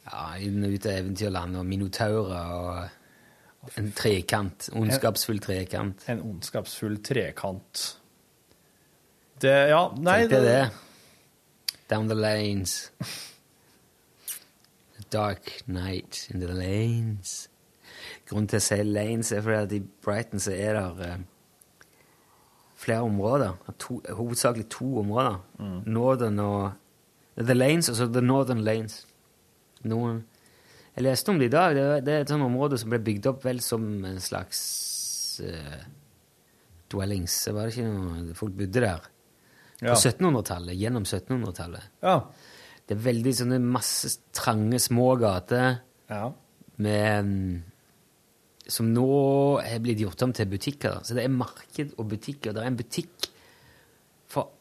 Speaker 2: Ja, inn og ut av eventyrland og minotaurer og en trekant. Ondskapsfull trekant.
Speaker 3: En ondskapsfull trekant. Det, ja, nei
Speaker 2: Tenk deg det. Down the lanes. A dark night in the lanes. Grunnen til å si lanes er fordi at i Brighton så er det uh, flere områder. To, hovedsakelig to områder. Northern og The Lanes, altså The Northern Lanes. Noen Jeg leste om det i dag. Det, det er et sånt område som ble bygd opp vel som en slags uh, dwellings. Var det ikke noe Folk bodde der. På
Speaker 3: Ja.
Speaker 2: 1700-tallet. Gjennom 1700-tallet.
Speaker 3: Ja.
Speaker 2: Det er veldig sånne masse trange, små gater.
Speaker 3: Ja.
Speaker 2: med mm, Som nå er blitt gjort om til butikker. Så det er marked og butikker. Det er en butikk for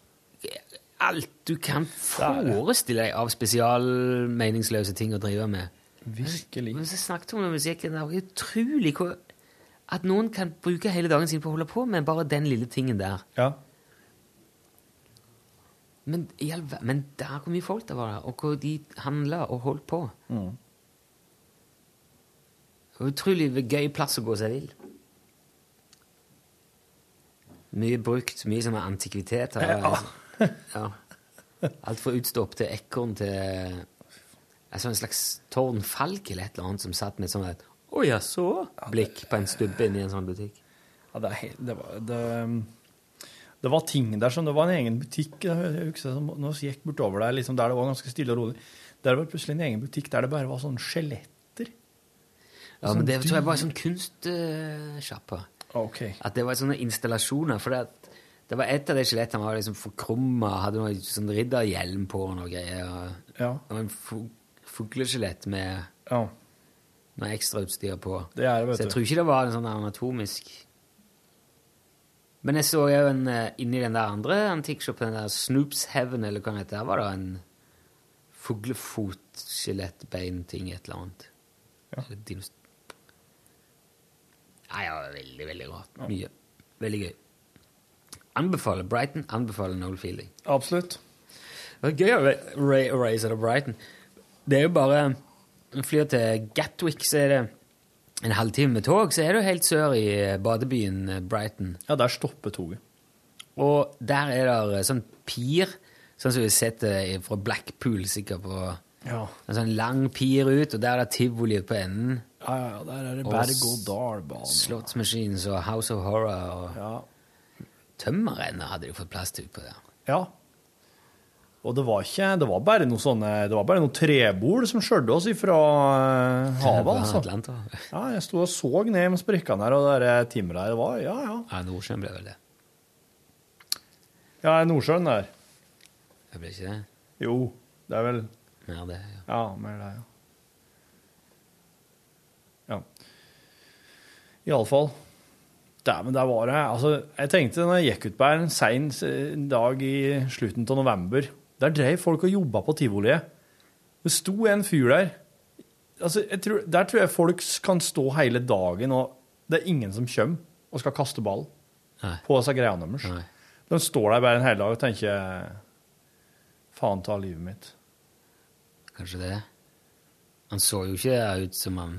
Speaker 2: alt du kan forestille deg av spesialmeningsløse ting å drive med.
Speaker 3: Virkelig.
Speaker 2: Men så snakket hun om musikken. Det er utrolig hvor, at noen kan bruke hele dagen sin på å holde på med bare den lille tingen der.
Speaker 3: Ja.
Speaker 2: Men, men der hvor mye folk det var og hvor de handla og holdt på.
Speaker 3: Mm.
Speaker 2: Utrolig gøy plass å gå seg vill. Mye brukt, mye som er antikviteter.
Speaker 3: Ja.
Speaker 2: Ja. Alt fra til ekorn til altså en slags tårnfalk eller et eller annet som satt med et et, Å jaså-blikk på en stubbe inni en sånn butikk.
Speaker 3: Ja, det, helt, det, var, det, det var ting der som Det var en egen butikk jeg husker, som gikk bortover der, liksom, der det var ganske stille og rolig. Der var plutselig en egen butikk der det bare var sånne skjeletter.
Speaker 2: Ja, men det tror jeg var en sånn kunstsjappe.
Speaker 3: Ok.
Speaker 2: At det var sånne installasjoner. For det, det var et av de skjelettene var liksom forkrumma, hadde noe sånn ridderhjelm på og noe greier.
Speaker 3: Ja.
Speaker 2: Det var en fu- fugleskjelett med
Speaker 3: Ja.
Speaker 2: noe ekstrautstyr på.
Speaker 3: Det er det, vet
Speaker 2: Så jeg tror ikke det var en sånn anatomisk Men jeg så jo en eh, inni den der andre antikkshoppen, den der Snoops Heaven, eller hva det heter, var det en fuglefot-skjelettbein-ting, et eller annet. Eller dinos- Nei, ja, veldig, veldig rart. Mye. Veldig gøy. Anbefaler Brighton, anbefaler Noel Fielding.
Speaker 3: Absolutt.
Speaker 2: Det er gøy å ra- raise til Brighton. Det er jo bare Når du flyr til Gatwick, så er det en halvtime med tog, så er du helt sør i eh, badebyen eh, Brighton.
Speaker 3: Ja, der stopper toget.
Speaker 2: Og der er det sånn pir, sånn som vi har sett det fra Blackpool, sikkert på
Speaker 3: Ja.
Speaker 2: En sånn lang pir ut, og der er det tivoli på enden.
Speaker 3: Ja, ja, ja, der er det
Speaker 2: bare
Speaker 3: berg-og-dal-bane.
Speaker 2: Slottsmachines og House of Horror og
Speaker 3: Ja.
Speaker 2: Tømmerrennet hadde de fått plass til utpå der.
Speaker 3: Ja. Og det var ikke Det var bare noe sånne Det var bare noe trebol som skjørte oss ifra eh, [LAUGHS] havet, altså.
Speaker 2: Atlanta.
Speaker 3: Ja, jeg sto og så ned med sprekkene her, og det der her, var Ja, ja.
Speaker 2: Ja, Nordsjøen ble vel det.
Speaker 3: Ja, Nordsjøen der.
Speaker 2: Det ble ikke det?
Speaker 3: Jo, det er vel
Speaker 2: Mer det, ja.
Speaker 3: Ja, mer det, ja. Ja. Iallfall. Dæven, der var det Altså, jeg tenkte når jeg gikk ut på en sein dag i slutten av november Der drev folk og jobba på tivoliet. Det sto en fyr der. Altså, jeg tror, Der tror jeg folk kan stå hele dagen, og det er ingen som kommer og skal kaste ball
Speaker 2: Nei.
Speaker 3: på disse greiene deres. De står der bare en hel dag og tenker Faen ta livet mitt.
Speaker 2: Kanskje det. Han så jo ikke ut som han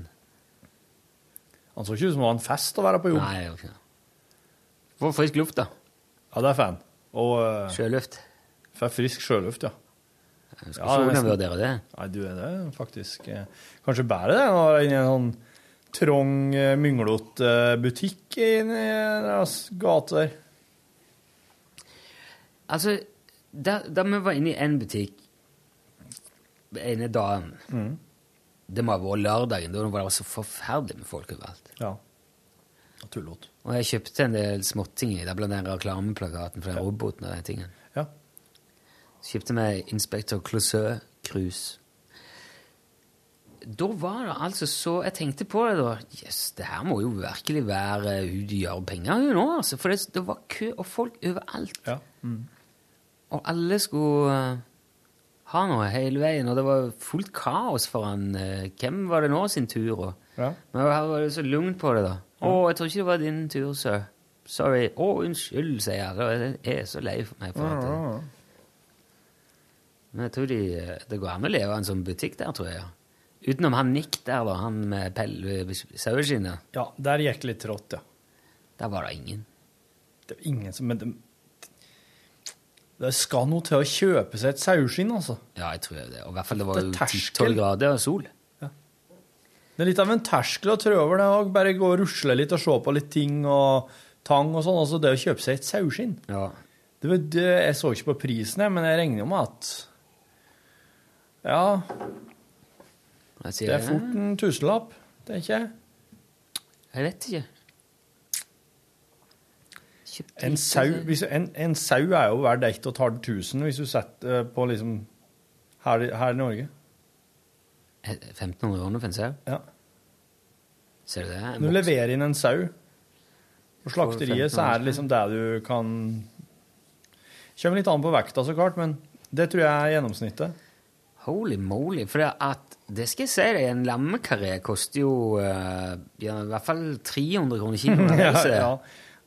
Speaker 3: Han så ikke ut som det var en fest å være på jobb.
Speaker 2: Nei, det var ikke det. Frisk luft, da.
Speaker 3: Ja, det er fan. Og uh,
Speaker 2: Sjøluft.
Speaker 3: får frisk sjøluft, ja.
Speaker 2: Jeg skal ikke
Speaker 3: nesten.
Speaker 2: undervurdere det.
Speaker 3: Nei, du er det faktisk eh, Kanskje bedre det når det er inne i en sånn trang, mynglete butikk eh, butikk inni deres gate der.
Speaker 2: Altså, da, da vi var inne i en butikk ene dagen
Speaker 3: Mm.
Speaker 2: Det må ha vært lørdagen, da var det så forferdelig med folk overalt.
Speaker 3: Ja. Tullete.
Speaker 2: Og jeg kjøpte en del småting i det, blant den reklameplakaten for den roboten og den tingen.
Speaker 3: Ja.
Speaker 2: Så kjøpte vi Inspector Clouseau Cruise. Da var det altså så Jeg tenkte på det da. Jøss, det her må jo virkelig være hun de gjør penger av nå, altså. For det, det var kø og folk overalt.
Speaker 3: Ja. Mm.
Speaker 2: Og alle skulle eh, ha hele veien, og det var fullt kaos foran han. Hvem var det nå sin tur? Og,
Speaker 3: Ja.
Speaker 2: Men her var det så lugnt på det, da. Å, jeg tror ikke det var din tur, sir. Sorry. Å, unnskyld, sier jeg. Jeg er så lei for meg for at det. Men jeg tror de, eh, det går an å leve en sånn butikk der, tror jeg. Utenom han Nick der, da, han med pell- saueskinnet.
Speaker 3: ja, der gikk det litt trått, ja.
Speaker 2: Der var det ingen.
Speaker 3: Det var ingen som Men det, skal noe til å kjøpe seg et saueskinn, altså.
Speaker 2: Ja, jeg tror det. Og i hvert fall det var jo 10-12 grader sol.
Speaker 3: Det er litt av en terskel å trå over det òg. bare gå og rusle litt og se på litt ting og tang og sånn. Altså det å kjøpe seg et saueskinn.
Speaker 2: Ja.
Speaker 3: Det, det, jeg så ikke på prisen, men jeg regner jo med at Ja, det er fort en tusenlapp, tenker jeg.
Speaker 2: Jeg vet ikke. Kjøpte
Speaker 3: En sau, hvis, en, en sau er jo verdt ett og et halvt tusen hvis du setter eh, på liksom her, her i Norge.
Speaker 2: Eh, 1500 kroner for en sau?
Speaker 3: Ja.
Speaker 2: Ser du det? En
Speaker 3: Du leverer inn en sau. På slakteriet så er det liksom det du kan Kommer litt an på vekta, så klart, men det tror jeg er gjennomsnittet.
Speaker 2: Holy moly. For det, at, det skal jeg si deg, en lammekaré koster jo uh, ja, i hvert fall 300 kroner kiloen. [LAUGHS]
Speaker 3: ja, ja.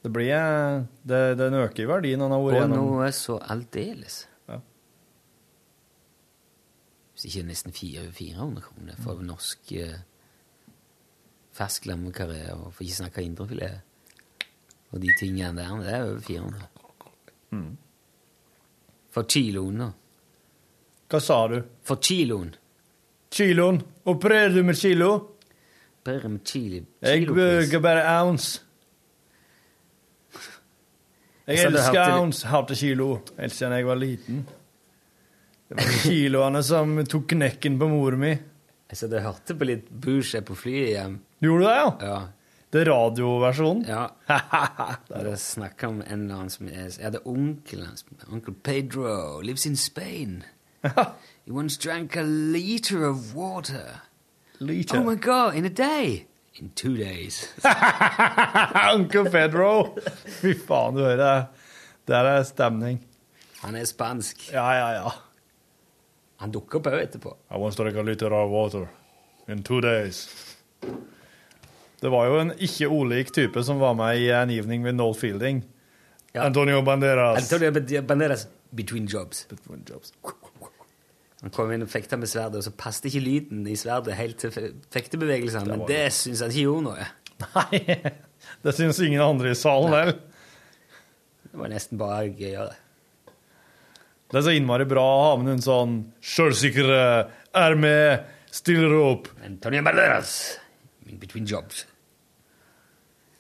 Speaker 3: Det blir eh, det, Den øker i verdi når den har vært
Speaker 2: Og
Speaker 3: nå
Speaker 2: noe så aldeles.
Speaker 3: Ja.
Speaker 2: Hvis ikke nesten 400 kroner for norsk eh, fersk lammekaré, og for ikke snakke indrefilet. Og de tingene der, det er over 400.
Speaker 3: Mm.
Speaker 2: For kiloen, da.
Speaker 3: Hva sa du?
Speaker 2: For kiloen.
Speaker 3: Kiloen? Opererer du med kilo?
Speaker 2: Bare med chili.
Speaker 3: Jeg bruker bare ounce. Jeg
Speaker 2: hørte-
Speaker 3: ounce. Kilo helt siden jeg var liten. Det var kiloene som tok knekken på mor mi.
Speaker 2: Så du hørte på litt Bush på flyet hjem?
Speaker 3: Gjorde du det, ja?
Speaker 2: Ja.
Speaker 3: Det er radioversjonen?
Speaker 2: Ja. [LAUGHS] Det snakka om en eller annen som er Jeg hadde onkelen hans. Onkel Pedro lives in Spain. [LAUGHS] He once drank a liter of water.
Speaker 3: Liter?
Speaker 2: Oh my god, in a day! In two days. [LAUGHS]
Speaker 3: Uncle Pedro! Fy faen, du hører. Der er stemning.
Speaker 2: Han er spansk.
Speaker 3: Ja, ja, ja.
Speaker 2: Han dukker opp òg etterpå.
Speaker 3: I want to drink a liter of water in two days. Det var jo en ikke olik type som var med i An Evening with Noel Fielding. Antonio Banderas.
Speaker 2: Antonio Banderas between jobs.
Speaker 3: Between jobs.
Speaker 2: Han kom inn og fekta med sverdet, og så passet ikke lyden i sverdet helt til fektebevegelsene, men det syns han ikke gjorde noe.
Speaker 3: Nei, Det syns ingen andre i salen heller.
Speaker 2: Det var nesten bare gøyere.
Speaker 3: Det er så innmari bra å ha med noen sånn sjølsikre, er med, stiller opp.
Speaker 2: Antonio Banderas in between jobs.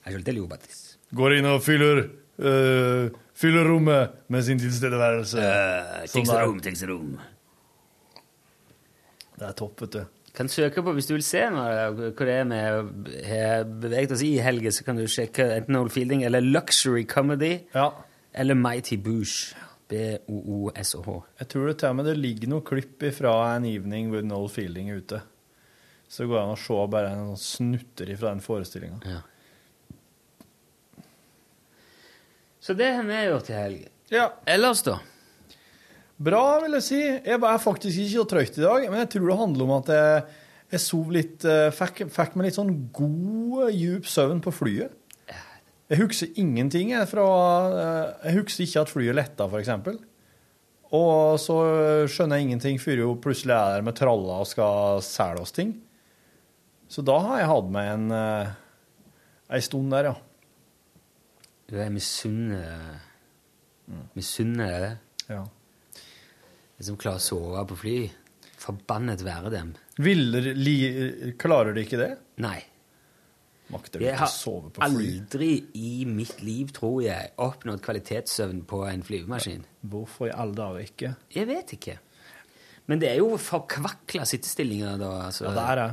Speaker 2: I shall tell you about this.
Speaker 3: Går inn og fyller, uh, fyller rommet med sin tilstedeværelse.
Speaker 2: Uh,
Speaker 3: Sånn
Speaker 2: takes a
Speaker 3: der.
Speaker 2: room, takes a room.
Speaker 3: Det er topp, vet du.
Speaker 2: Kan søke på, Hvis du vil se hva det er vi har beveget oss i i helgen, så kan du sjekke enten Old Fielding eller Luxury Comedy eller Mighty Boosh. B-o-o-s-o-h.
Speaker 3: Jeg tror det tar med det ligger noen klipp fra An Evening with Noel Fielding ute. Så går det an å se bare noen snutter fra den forestillinga.
Speaker 2: Ja. Så det har vi gjort i helga.
Speaker 3: Ja.
Speaker 2: Ellers, da?
Speaker 3: Bra, vil jeg si. Jeg er faktisk ikke så trøtt i dag, men jeg tror det handler om at jeg, jeg sov litt eh, fikk, fikk meg litt sånn god, eh, djup søvn på flyet. Jeg husker ingenting jeg, fra eh, Jeg husker ikke at flyet letta, f.eks. Og så skjønner jeg ingenting før jo plutselig er der med tralla og skal selge oss ting. Så da har jeg hatt meg en ei stund der, ja.
Speaker 2: Du er misunnelig. Misunnelig er det?
Speaker 3: Ja.
Speaker 2: Som klarer å sove på fly. Forbannet være dem.
Speaker 3: Ville, li, klarer de ikke det?
Speaker 2: Nei.
Speaker 3: Makter de ikke å sove på fly?
Speaker 2: Jeg har aldri i mitt liv, tror jeg, oppnådd kvalitetssøvn på en flyvemaskin.
Speaker 3: Hvorfor i alle dager ikke?
Speaker 2: Jeg vet ikke. Men det er jo forkvakla sittestillinger, da. Altså.
Speaker 3: Ja, det er det.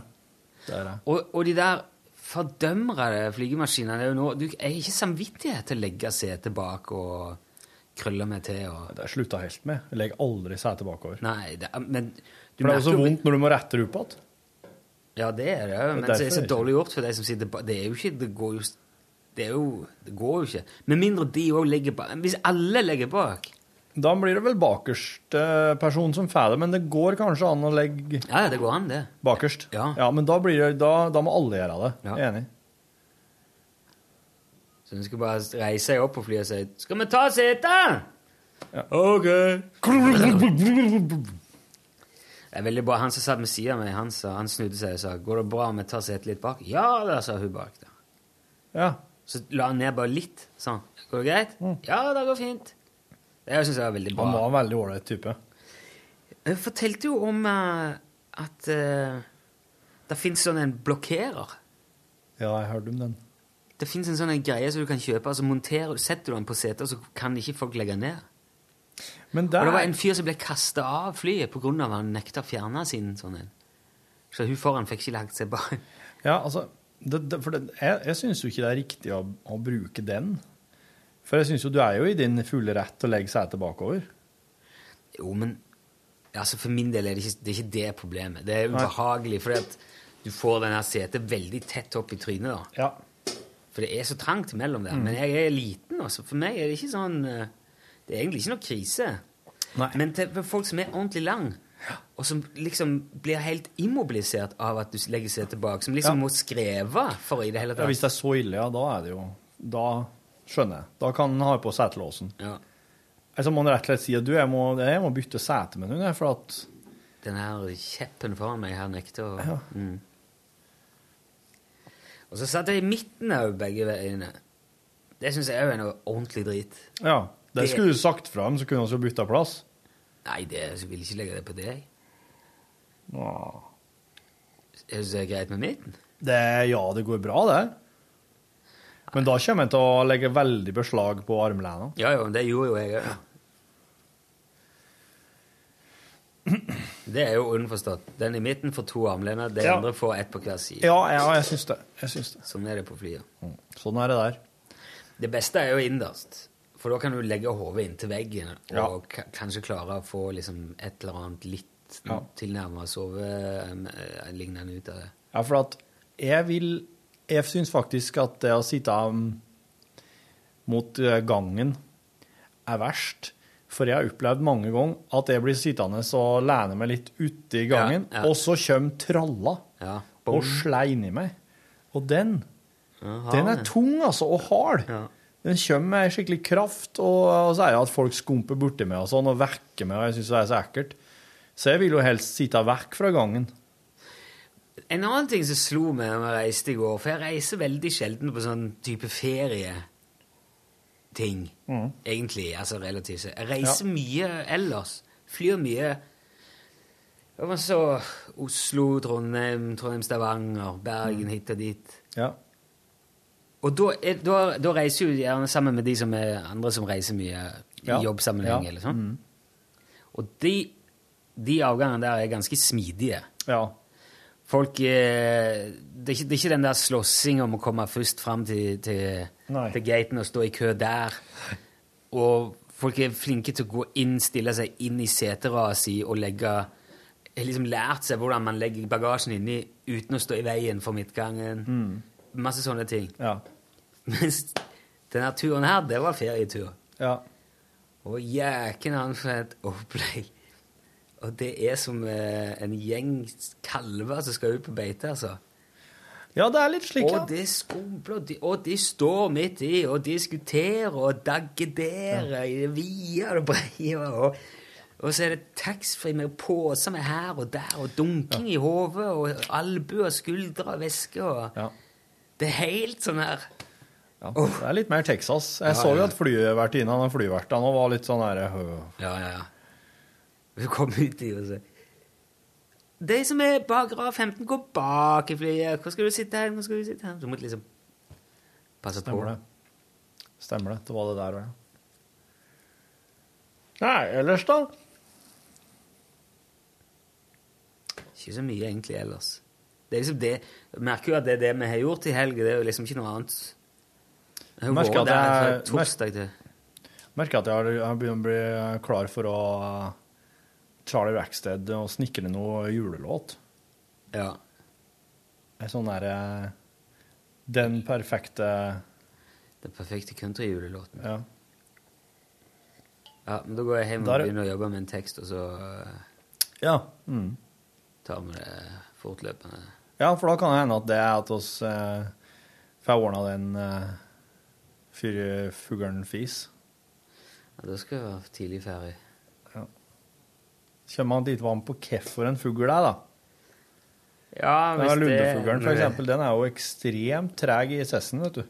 Speaker 3: Det er det.
Speaker 2: Og, og de der fordømrede flygemaskinene er jo nå du, har ikke samvittighet til å legge setet bak og krølle meg til. Og...
Speaker 3: Det har jeg slutta helt med. Jeg legger aldri setet bakover.
Speaker 2: Nei, det, men
Speaker 3: For det er jo så vondt når du må rette det opp igjen.
Speaker 2: Ja, det er det. Men det er så
Speaker 3: er
Speaker 2: dårlig gjort for de som sitter bak. Det er jo ikke Det går jo Det, jo, det går jo ikke. Med mindre de òg legger bak. Hvis alle legger bak
Speaker 3: Da blir det vel bakerste person som får det, men det går kanskje an å legge
Speaker 2: Ja, det går an, det.
Speaker 3: bakerst.
Speaker 2: Ja.
Speaker 3: men da, blir det, da, da må alle gjøre det.
Speaker 2: Ja.
Speaker 3: Jeg er Enig.
Speaker 2: Så hun skulle bare reise seg opp på flyet og si 'Skal vi ta setet?'
Speaker 3: OK.
Speaker 2: Det er veldig bra. Han som satt ved siden av meg, han, sa, han snudde seg og sa 'Går det bra om jeg tar setet litt bak?' 'Ja da', sa hun bak. der.
Speaker 3: Ja.
Speaker 2: Så la han ned bare litt. Sånn. 'Går det greit?' 'Ja, det går fint'. Det syns jeg var veldig bra.
Speaker 3: Han var en veldig ålreit type.
Speaker 2: Hun fortalte jo om uh, at uh, det fins sånn en blokkerer.
Speaker 3: Ja, jeg hørte om den.
Speaker 2: Det fins en sånn greie som du kan kjøpe, og så monterer, setter du den på setet, så kan ikke folk legge den ned.
Speaker 3: Men
Speaker 2: Og det var en fyr som ble kasta av flyet pga. at han nekta å fjerne sin sånn en. Så hun foran fikk ikke lagt seg bak. [LAUGHS]
Speaker 3: Ja, altså det, det, For det, jeg, jeg syns jo ikke det er riktig å, å bruke den. For jeg syns jo du er jo i din fulle rett til å legge setet bakover.
Speaker 2: Jo, men altså for min del er det ikke det, er ikke det problemet. Det er ubehagelig. For du får denne setet veldig tett opp i trynet. da.
Speaker 3: Ja.
Speaker 2: For det er så trangt mellom der.
Speaker 3: Mm.
Speaker 2: Men jeg er liten, altså. For meg er det ikke sånn eh, Det er egentlig ikke noe krise. Men til folk som er ordentlig lang, og som liksom blir helt immobilisert av at du legger seg tilbake, som liksom
Speaker 3: Ja.
Speaker 2: må skreve for i det hele tatt
Speaker 3: Ja, hvis det er så ille, ja, da er det jo Da skjønner jeg. Da kan en ha på setelåsen.
Speaker 2: Ja.
Speaker 3: Altså må en rett og slett si at du, jeg må, jeg må bytte sete med noen, for at
Speaker 2: Den her kjeppen foran meg her nekter å mm. Og så satt jeg i midten av begge veiene. Det syns jeg òg er noe ordentlig drit.
Speaker 3: Ja. Det
Speaker 2: Det-
Speaker 3: skulle du sagt fra dem, så kunne vi bytta plass.
Speaker 2: Nei, det, jeg vil ikke legge det på deg.
Speaker 3: Ja.
Speaker 2: Jeg syns det er greit med midten.
Speaker 3: Det, ja, det går bra, det. Men da kommer jeg til å legge veldig beslag på armlena.
Speaker 2: Ja, jo, det gjorde jo jeg òg. [CLEARS THROAT] Det er jo underforstått. Den i midten får to armlener, de
Speaker 3: Ja.
Speaker 2: andre får ett på hver side.
Speaker 3: Ja, ja, jeg syns det. Jeg syns det.
Speaker 2: Sånn er det på flyet.
Speaker 3: Sånn er det der.
Speaker 2: Det beste er jo innerst, for da kan du legge hodet inntil veggen og
Speaker 3: Ja.
Speaker 2: ka- kanskje klare å få liksom et eller annet litt
Speaker 3: Ja.
Speaker 2: tilnærma sovelignende ut av det.
Speaker 3: Ja, for at jeg vil Jeg syns faktisk at det å sitte um, mot eh, gangen er verst. For jeg har opplevd mange ganger at jeg blir sittende og lene meg litt ute i gangen,
Speaker 2: Ja, ja.
Speaker 3: og så kommer tralla
Speaker 2: Ja,
Speaker 3: og slår inni meg. Og den,
Speaker 2: Aha,
Speaker 3: den er tung, altså, og hard. Den kommer med skikkelig kraft, og, og så er det at folk skumper borti meg og sånn, og vekker meg, og jeg syns det er så ekkelt. Så jeg vil jo helst sitte vekk fra gangen.
Speaker 2: En annen ting som slo meg da jeg reiste i går, for jeg reiser veldig sjelden på sånn type ferieting,
Speaker 3: Mm.
Speaker 2: egentlig, altså relativt sett. Jeg reiser mye ellers. Flyr mye. Så Oslo, Trondheim, Trondheim, Stavanger, Bergen, hit og dit.
Speaker 3: Ja.
Speaker 2: Og da, er, da, da reiser jo gjerne sammen med de som er andre som reiser mye i
Speaker 3: Ja.
Speaker 2: jobbsammenheng
Speaker 3: Ja.
Speaker 2: eller sånn.
Speaker 3: Mm.
Speaker 2: Og de, de avgangene der er ganske smidige.
Speaker 3: Ja.
Speaker 2: Folk eh, det, er ikke, det er ikke den der slåssinga om å komme først fram til, til, til gaten og stå i kø der. Og folk er flinke til å gå inn, stille seg inn i seterada si og legge Har liksom lært seg hvordan man legger bagasjen inni uten å stå i veien for midtgangen.
Speaker 3: Mm.
Speaker 2: Masse sånne ting.
Speaker 3: Ja.
Speaker 2: Mens denne turen her, det var ferietur.
Speaker 3: Ja.
Speaker 2: Og jæken han for et opplegg. Og det er som eh, en gjeng kalver som skal ut på beite, altså.
Speaker 3: Ja, det er litt slik, ja.
Speaker 2: Og det skumpler, og de, og de står midt i og diskuterer og daggederer i det vide og det breie. Og, og så er det taxfree med poser med her og der, og dunking i hodet, og albuer, skuldre og væske. Og Det er helt sånn her
Speaker 3: Ja, det er litt mer Texas. Jeg
Speaker 2: Ja,
Speaker 3: så jo
Speaker 2: ja.
Speaker 3: at flyvertinnene og flyvertene var litt sånn herre
Speaker 2: Ja, ja, ja. Vi [LAUGHS] kom ut i og så De som er bak rad 15, går bak i flyet. Hvor skal du sitte her? Hvor skal du sitte her? Du måtte liksom passe på.
Speaker 3: Stemmer det. Stemmer det. Det var det der òg, ja. Nei, ellers, da?
Speaker 2: Ikke så mye egentlig ellers. Det er liksom det, jeg merker jo at det er det vi har gjort i helga. Det er jo liksom ikke noe annet. Jeg
Speaker 3: Merker at
Speaker 2: der
Speaker 3: jeg- Merker at jeg har, jeg begynner å bli klar for å Charlie Rackstead og snekre noe julelåt.
Speaker 2: Ja.
Speaker 3: En sånn derre Den perfekte
Speaker 2: Den perfekte countryjulelåten.
Speaker 3: Ja.
Speaker 2: Ja, men da går jeg hjem og
Speaker 3: Der-
Speaker 2: begynner å jobbe med en tekst, og så eh,
Speaker 3: Ja. Mm.
Speaker 2: tar vi det fortløpende.
Speaker 3: Ja, for da kan det hende at det er at oss eh, får ordna den eh, før fuglen fis.
Speaker 2: Ja, da skal jeg være tidlig ferdig.
Speaker 3: Kommer man dit vann på hvorfor en fugl er, da?
Speaker 2: Ja, hvis
Speaker 3: er
Speaker 2: det-
Speaker 3: Lundefuglen, for eksempel, den er jo ekstremt treg i sessen, vet du.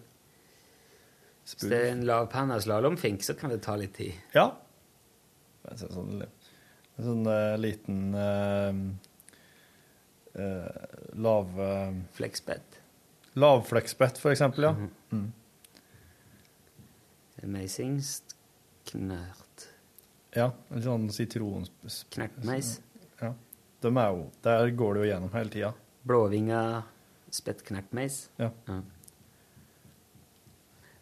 Speaker 2: Hvis det er en lavpanna slalåmfink, så kan det ta litt tid.
Speaker 3: Ja. Er Sånn, en sånn uh, liten uh, uh, lav... Uh,
Speaker 2: Fleksbed.
Speaker 3: Lavfleksbett, for eksempel, ja.
Speaker 2: Mhm.
Speaker 3: Mm.
Speaker 2: Amazing knert.
Speaker 3: Ja, en sånn sitron...
Speaker 2: Knertmeis.
Speaker 3: Ja. De er jo, der går det jo gjennom hele tida.
Speaker 2: Blåvinga spettknertmeis.
Speaker 3: Ja.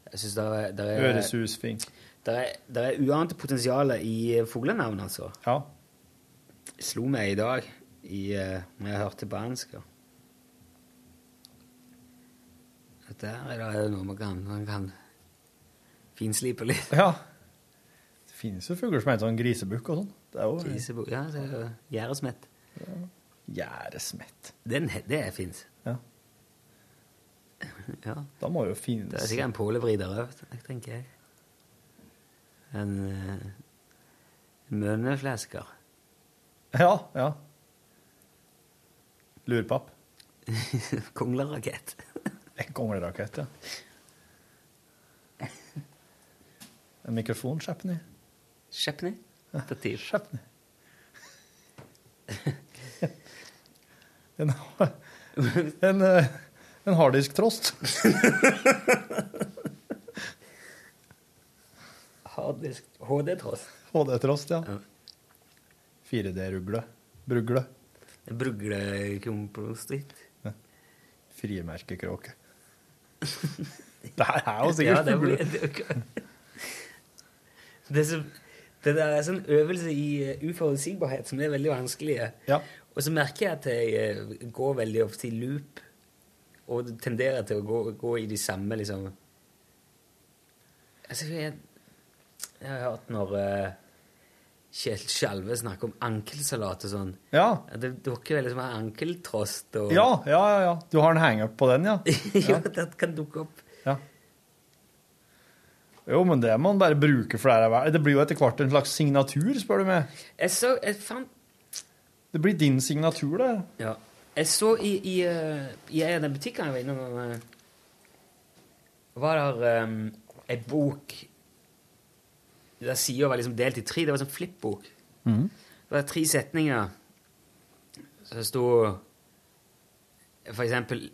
Speaker 2: Jeg syns det er, der er
Speaker 3: Øresusfink.
Speaker 2: Det er, er uante potensial i fuglenavn, altså.
Speaker 3: Ja.
Speaker 2: Jeg slo meg i dag i, eh, når jeg hørte på Ansgar. Der er det noe man kan, man kan finslipe litt.
Speaker 3: Ja. Det finnes jo fugler som heter sånn grisebukk og sånn. Det er jo
Speaker 2: Grisebukk, Ja, jo gjæresmett.
Speaker 3: Gjæresmett.
Speaker 2: Den, det fins.
Speaker 3: Ja.
Speaker 2: ja.
Speaker 3: Da må jo finnes
Speaker 2: Det er sikkert en pålevrider òg, tenker jeg. En uh, møneflesker.
Speaker 3: Ja, ja. Lurpapp. [LAUGHS]
Speaker 2: Konglerakett. [LAUGHS]
Speaker 3: En konglerakett, ja. [LAUGHS] En mikrofon, Skjepni.
Speaker 2: Skjepni? Stativ.
Speaker 3: Skjepni. En, [LAUGHS] en, en harddisk-trost.
Speaker 2: Harddisk HD-trost.
Speaker 3: HD-trost, ja. 4D-rugle. Brugle.
Speaker 2: Bruglekompostit.
Speaker 3: Frimerkekråke. [LAUGHS] Det her er jo
Speaker 2: Ja,
Speaker 3: sikkert
Speaker 2: det,
Speaker 3: fugler.
Speaker 2: blir, [LAUGHS] det, det, så, det der er sånn øvelse i eh, uforutsigbarhet som er veldig vanskelig.
Speaker 3: Ja.
Speaker 2: Og så merker jeg at jeg eh, går veldig ofte i loop, og tenderer til å gå, gå i de samme, liksom Altså, jeg, jeg har hørt når Kjell Skjalve snakker om ankelsalat og sånn.
Speaker 3: Ja.
Speaker 2: Det dukker veldig som en ankeltrost og
Speaker 3: Ja, ja, ja, ja. Du har en hangup på den, ja? [LAUGHS]
Speaker 2: jo, det kan dukke opp.
Speaker 3: ja. Jo, men det må man bare bruke for det er. Det blir jo etter hvert en slags signatur, spør du meg.
Speaker 2: Jeg så Jeg fant
Speaker 3: Det blir din signatur, det.
Speaker 2: Ja. Jeg så i, i, eh, i en av de butikkene jeg var innom, eh, var der um, ei bok Der sida var liksom delt i tre. Det var sånn flippbok.
Speaker 3: Mm.
Speaker 2: Det var tre setninger. Så det sto for eksempel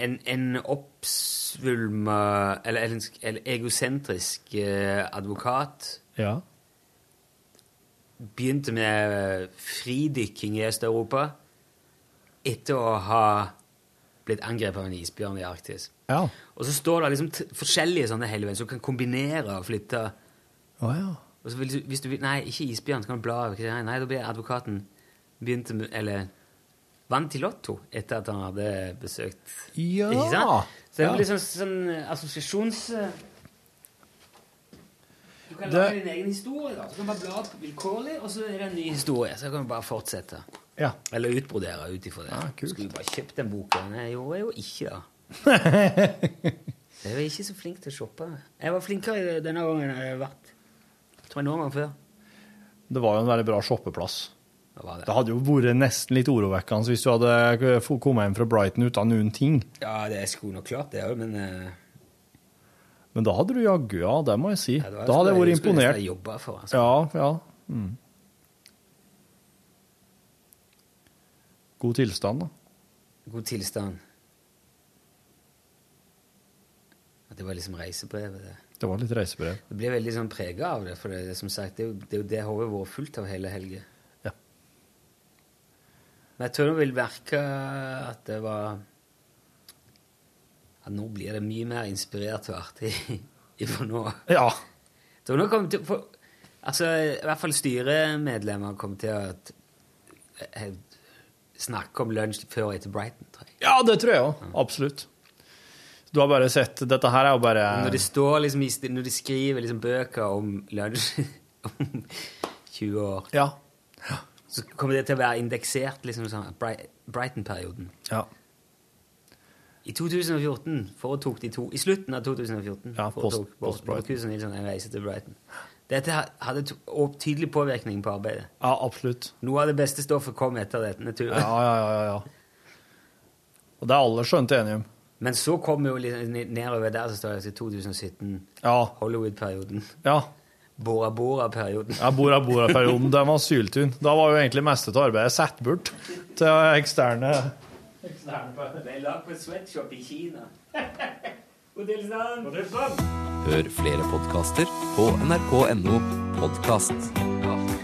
Speaker 2: en, en oppsvulma eller, eller, eller egosentrisk eh, advokat
Speaker 3: Ja.
Speaker 2: begynte med fridykking i Øst-Europa etter å ha blitt angrepet av en isbjørn i Arktis.
Speaker 3: Ja.
Speaker 2: Og så står det liksom forskjellige sånne hele veien, så du kan kombinere og flytte.
Speaker 3: Oh, ja.
Speaker 2: Og så vil hvis du vil, Nei, ikke isbjørn, så kan du bla over. Nei, nei, da blir advokaten begynte med Eller vant i Lotto etter at han hadde besøkt
Speaker 3: Ja.
Speaker 2: Ikke sant? Så det
Speaker 3: Ja.
Speaker 2: blir sånn, sånn eh, assosiasjons... eh, Du kan
Speaker 3: Det-
Speaker 2: lage din egen historie, da. Så kan bare bla opp vilkårlig, og så er det en ny historie. Så kan du bare fortsette.
Speaker 3: Ja.
Speaker 2: Eller utbrodere ut ifra det.
Speaker 3: Ja, kult.
Speaker 2: Skulle bare kjøpt den boka? Nei, jeg gjorde jo ikke det. [LAUGHS] Jeg var ikke så flink til å shoppe. Jeg var flinkere denne gangen enn jeg har vært tror jeg noen gang før.
Speaker 3: Det var jo en veldig bra shoppeplass.
Speaker 2: Det det.
Speaker 3: Det hadde jo vært nesten litt urovekkende hvis du hadde kommet hjem fra Brighton uten noen ting.
Speaker 2: Ja, det skulle nok klart det òg, men eh,
Speaker 3: Men da hadde du jaggu, ja, det må jeg si.
Speaker 2: ja,
Speaker 3: da hadde jeg vært imponert.
Speaker 2: Jeg for, altså.
Speaker 3: Ja, ja. Mm. God tilstand, da.
Speaker 2: God tilstand. Det var liksom reisebrevet. Det,
Speaker 3: Det var litt reisebrev.
Speaker 2: det ble veldig sånn prega av det, for det, som sagt, det, er jo- det er jo vårt fullt av hele helga.
Speaker 3: Ja.
Speaker 2: Men jeg tror hun vil merke at det var At nå blir det mye mer inspirert og artig [LAUGHS] ifra nå.
Speaker 3: Ja.
Speaker 2: Så nå kommer til, for, altså, I hvert fall styremedlemmer kommer til å eh, snakke om lunsj før og etter Brighton, tror jeg.
Speaker 3: Ja, det tror jeg òg. Absolutt. Du har bare sett Dette her er jo bare
Speaker 2: Når de, står liksom, når de skriver liksom bøker om lunsj [LAUGHS] om 20 år,
Speaker 3: Ja. Ja.
Speaker 2: Så kommer det til å være indeksert liksom sånn Brighton-perioden.
Speaker 3: ja.
Speaker 2: I 2014 foretok de to I slutten av 2014
Speaker 3: Ja,
Speaker 2: foretok
Speaker 3: Brighton.
Speaker 2: Nilsson en reise til Brighton. Dette hadde tydelig påvirkning på arbeidet.
Speaker 3: Ja, absolutt.
Speaker 2: Noe av det beste stoffet kom etter denne turen.
Speaker 3: Ja, ja, ja, ja, ja. Og det er alle skjønt enige om.
Speaker 2: Men så kom jo litt ned- nedover der så står det altså 2017,
Speaker 3: Ja.
Speaker 2: Hollywood-perioden,
Speaker 3: ja.
Speaker 2: Bora Bora-perioden.
Speaker 3: Ja, Bora Bora-perioden, den var syltynn. Da var jo egentlig meste av arbeidet satt bort til eksterne
Speaker 2: Det er lagd på sweatshop i Kina. [LAUGHS]
Speaker 12: Hør flere podkaster på nrk.no podkast.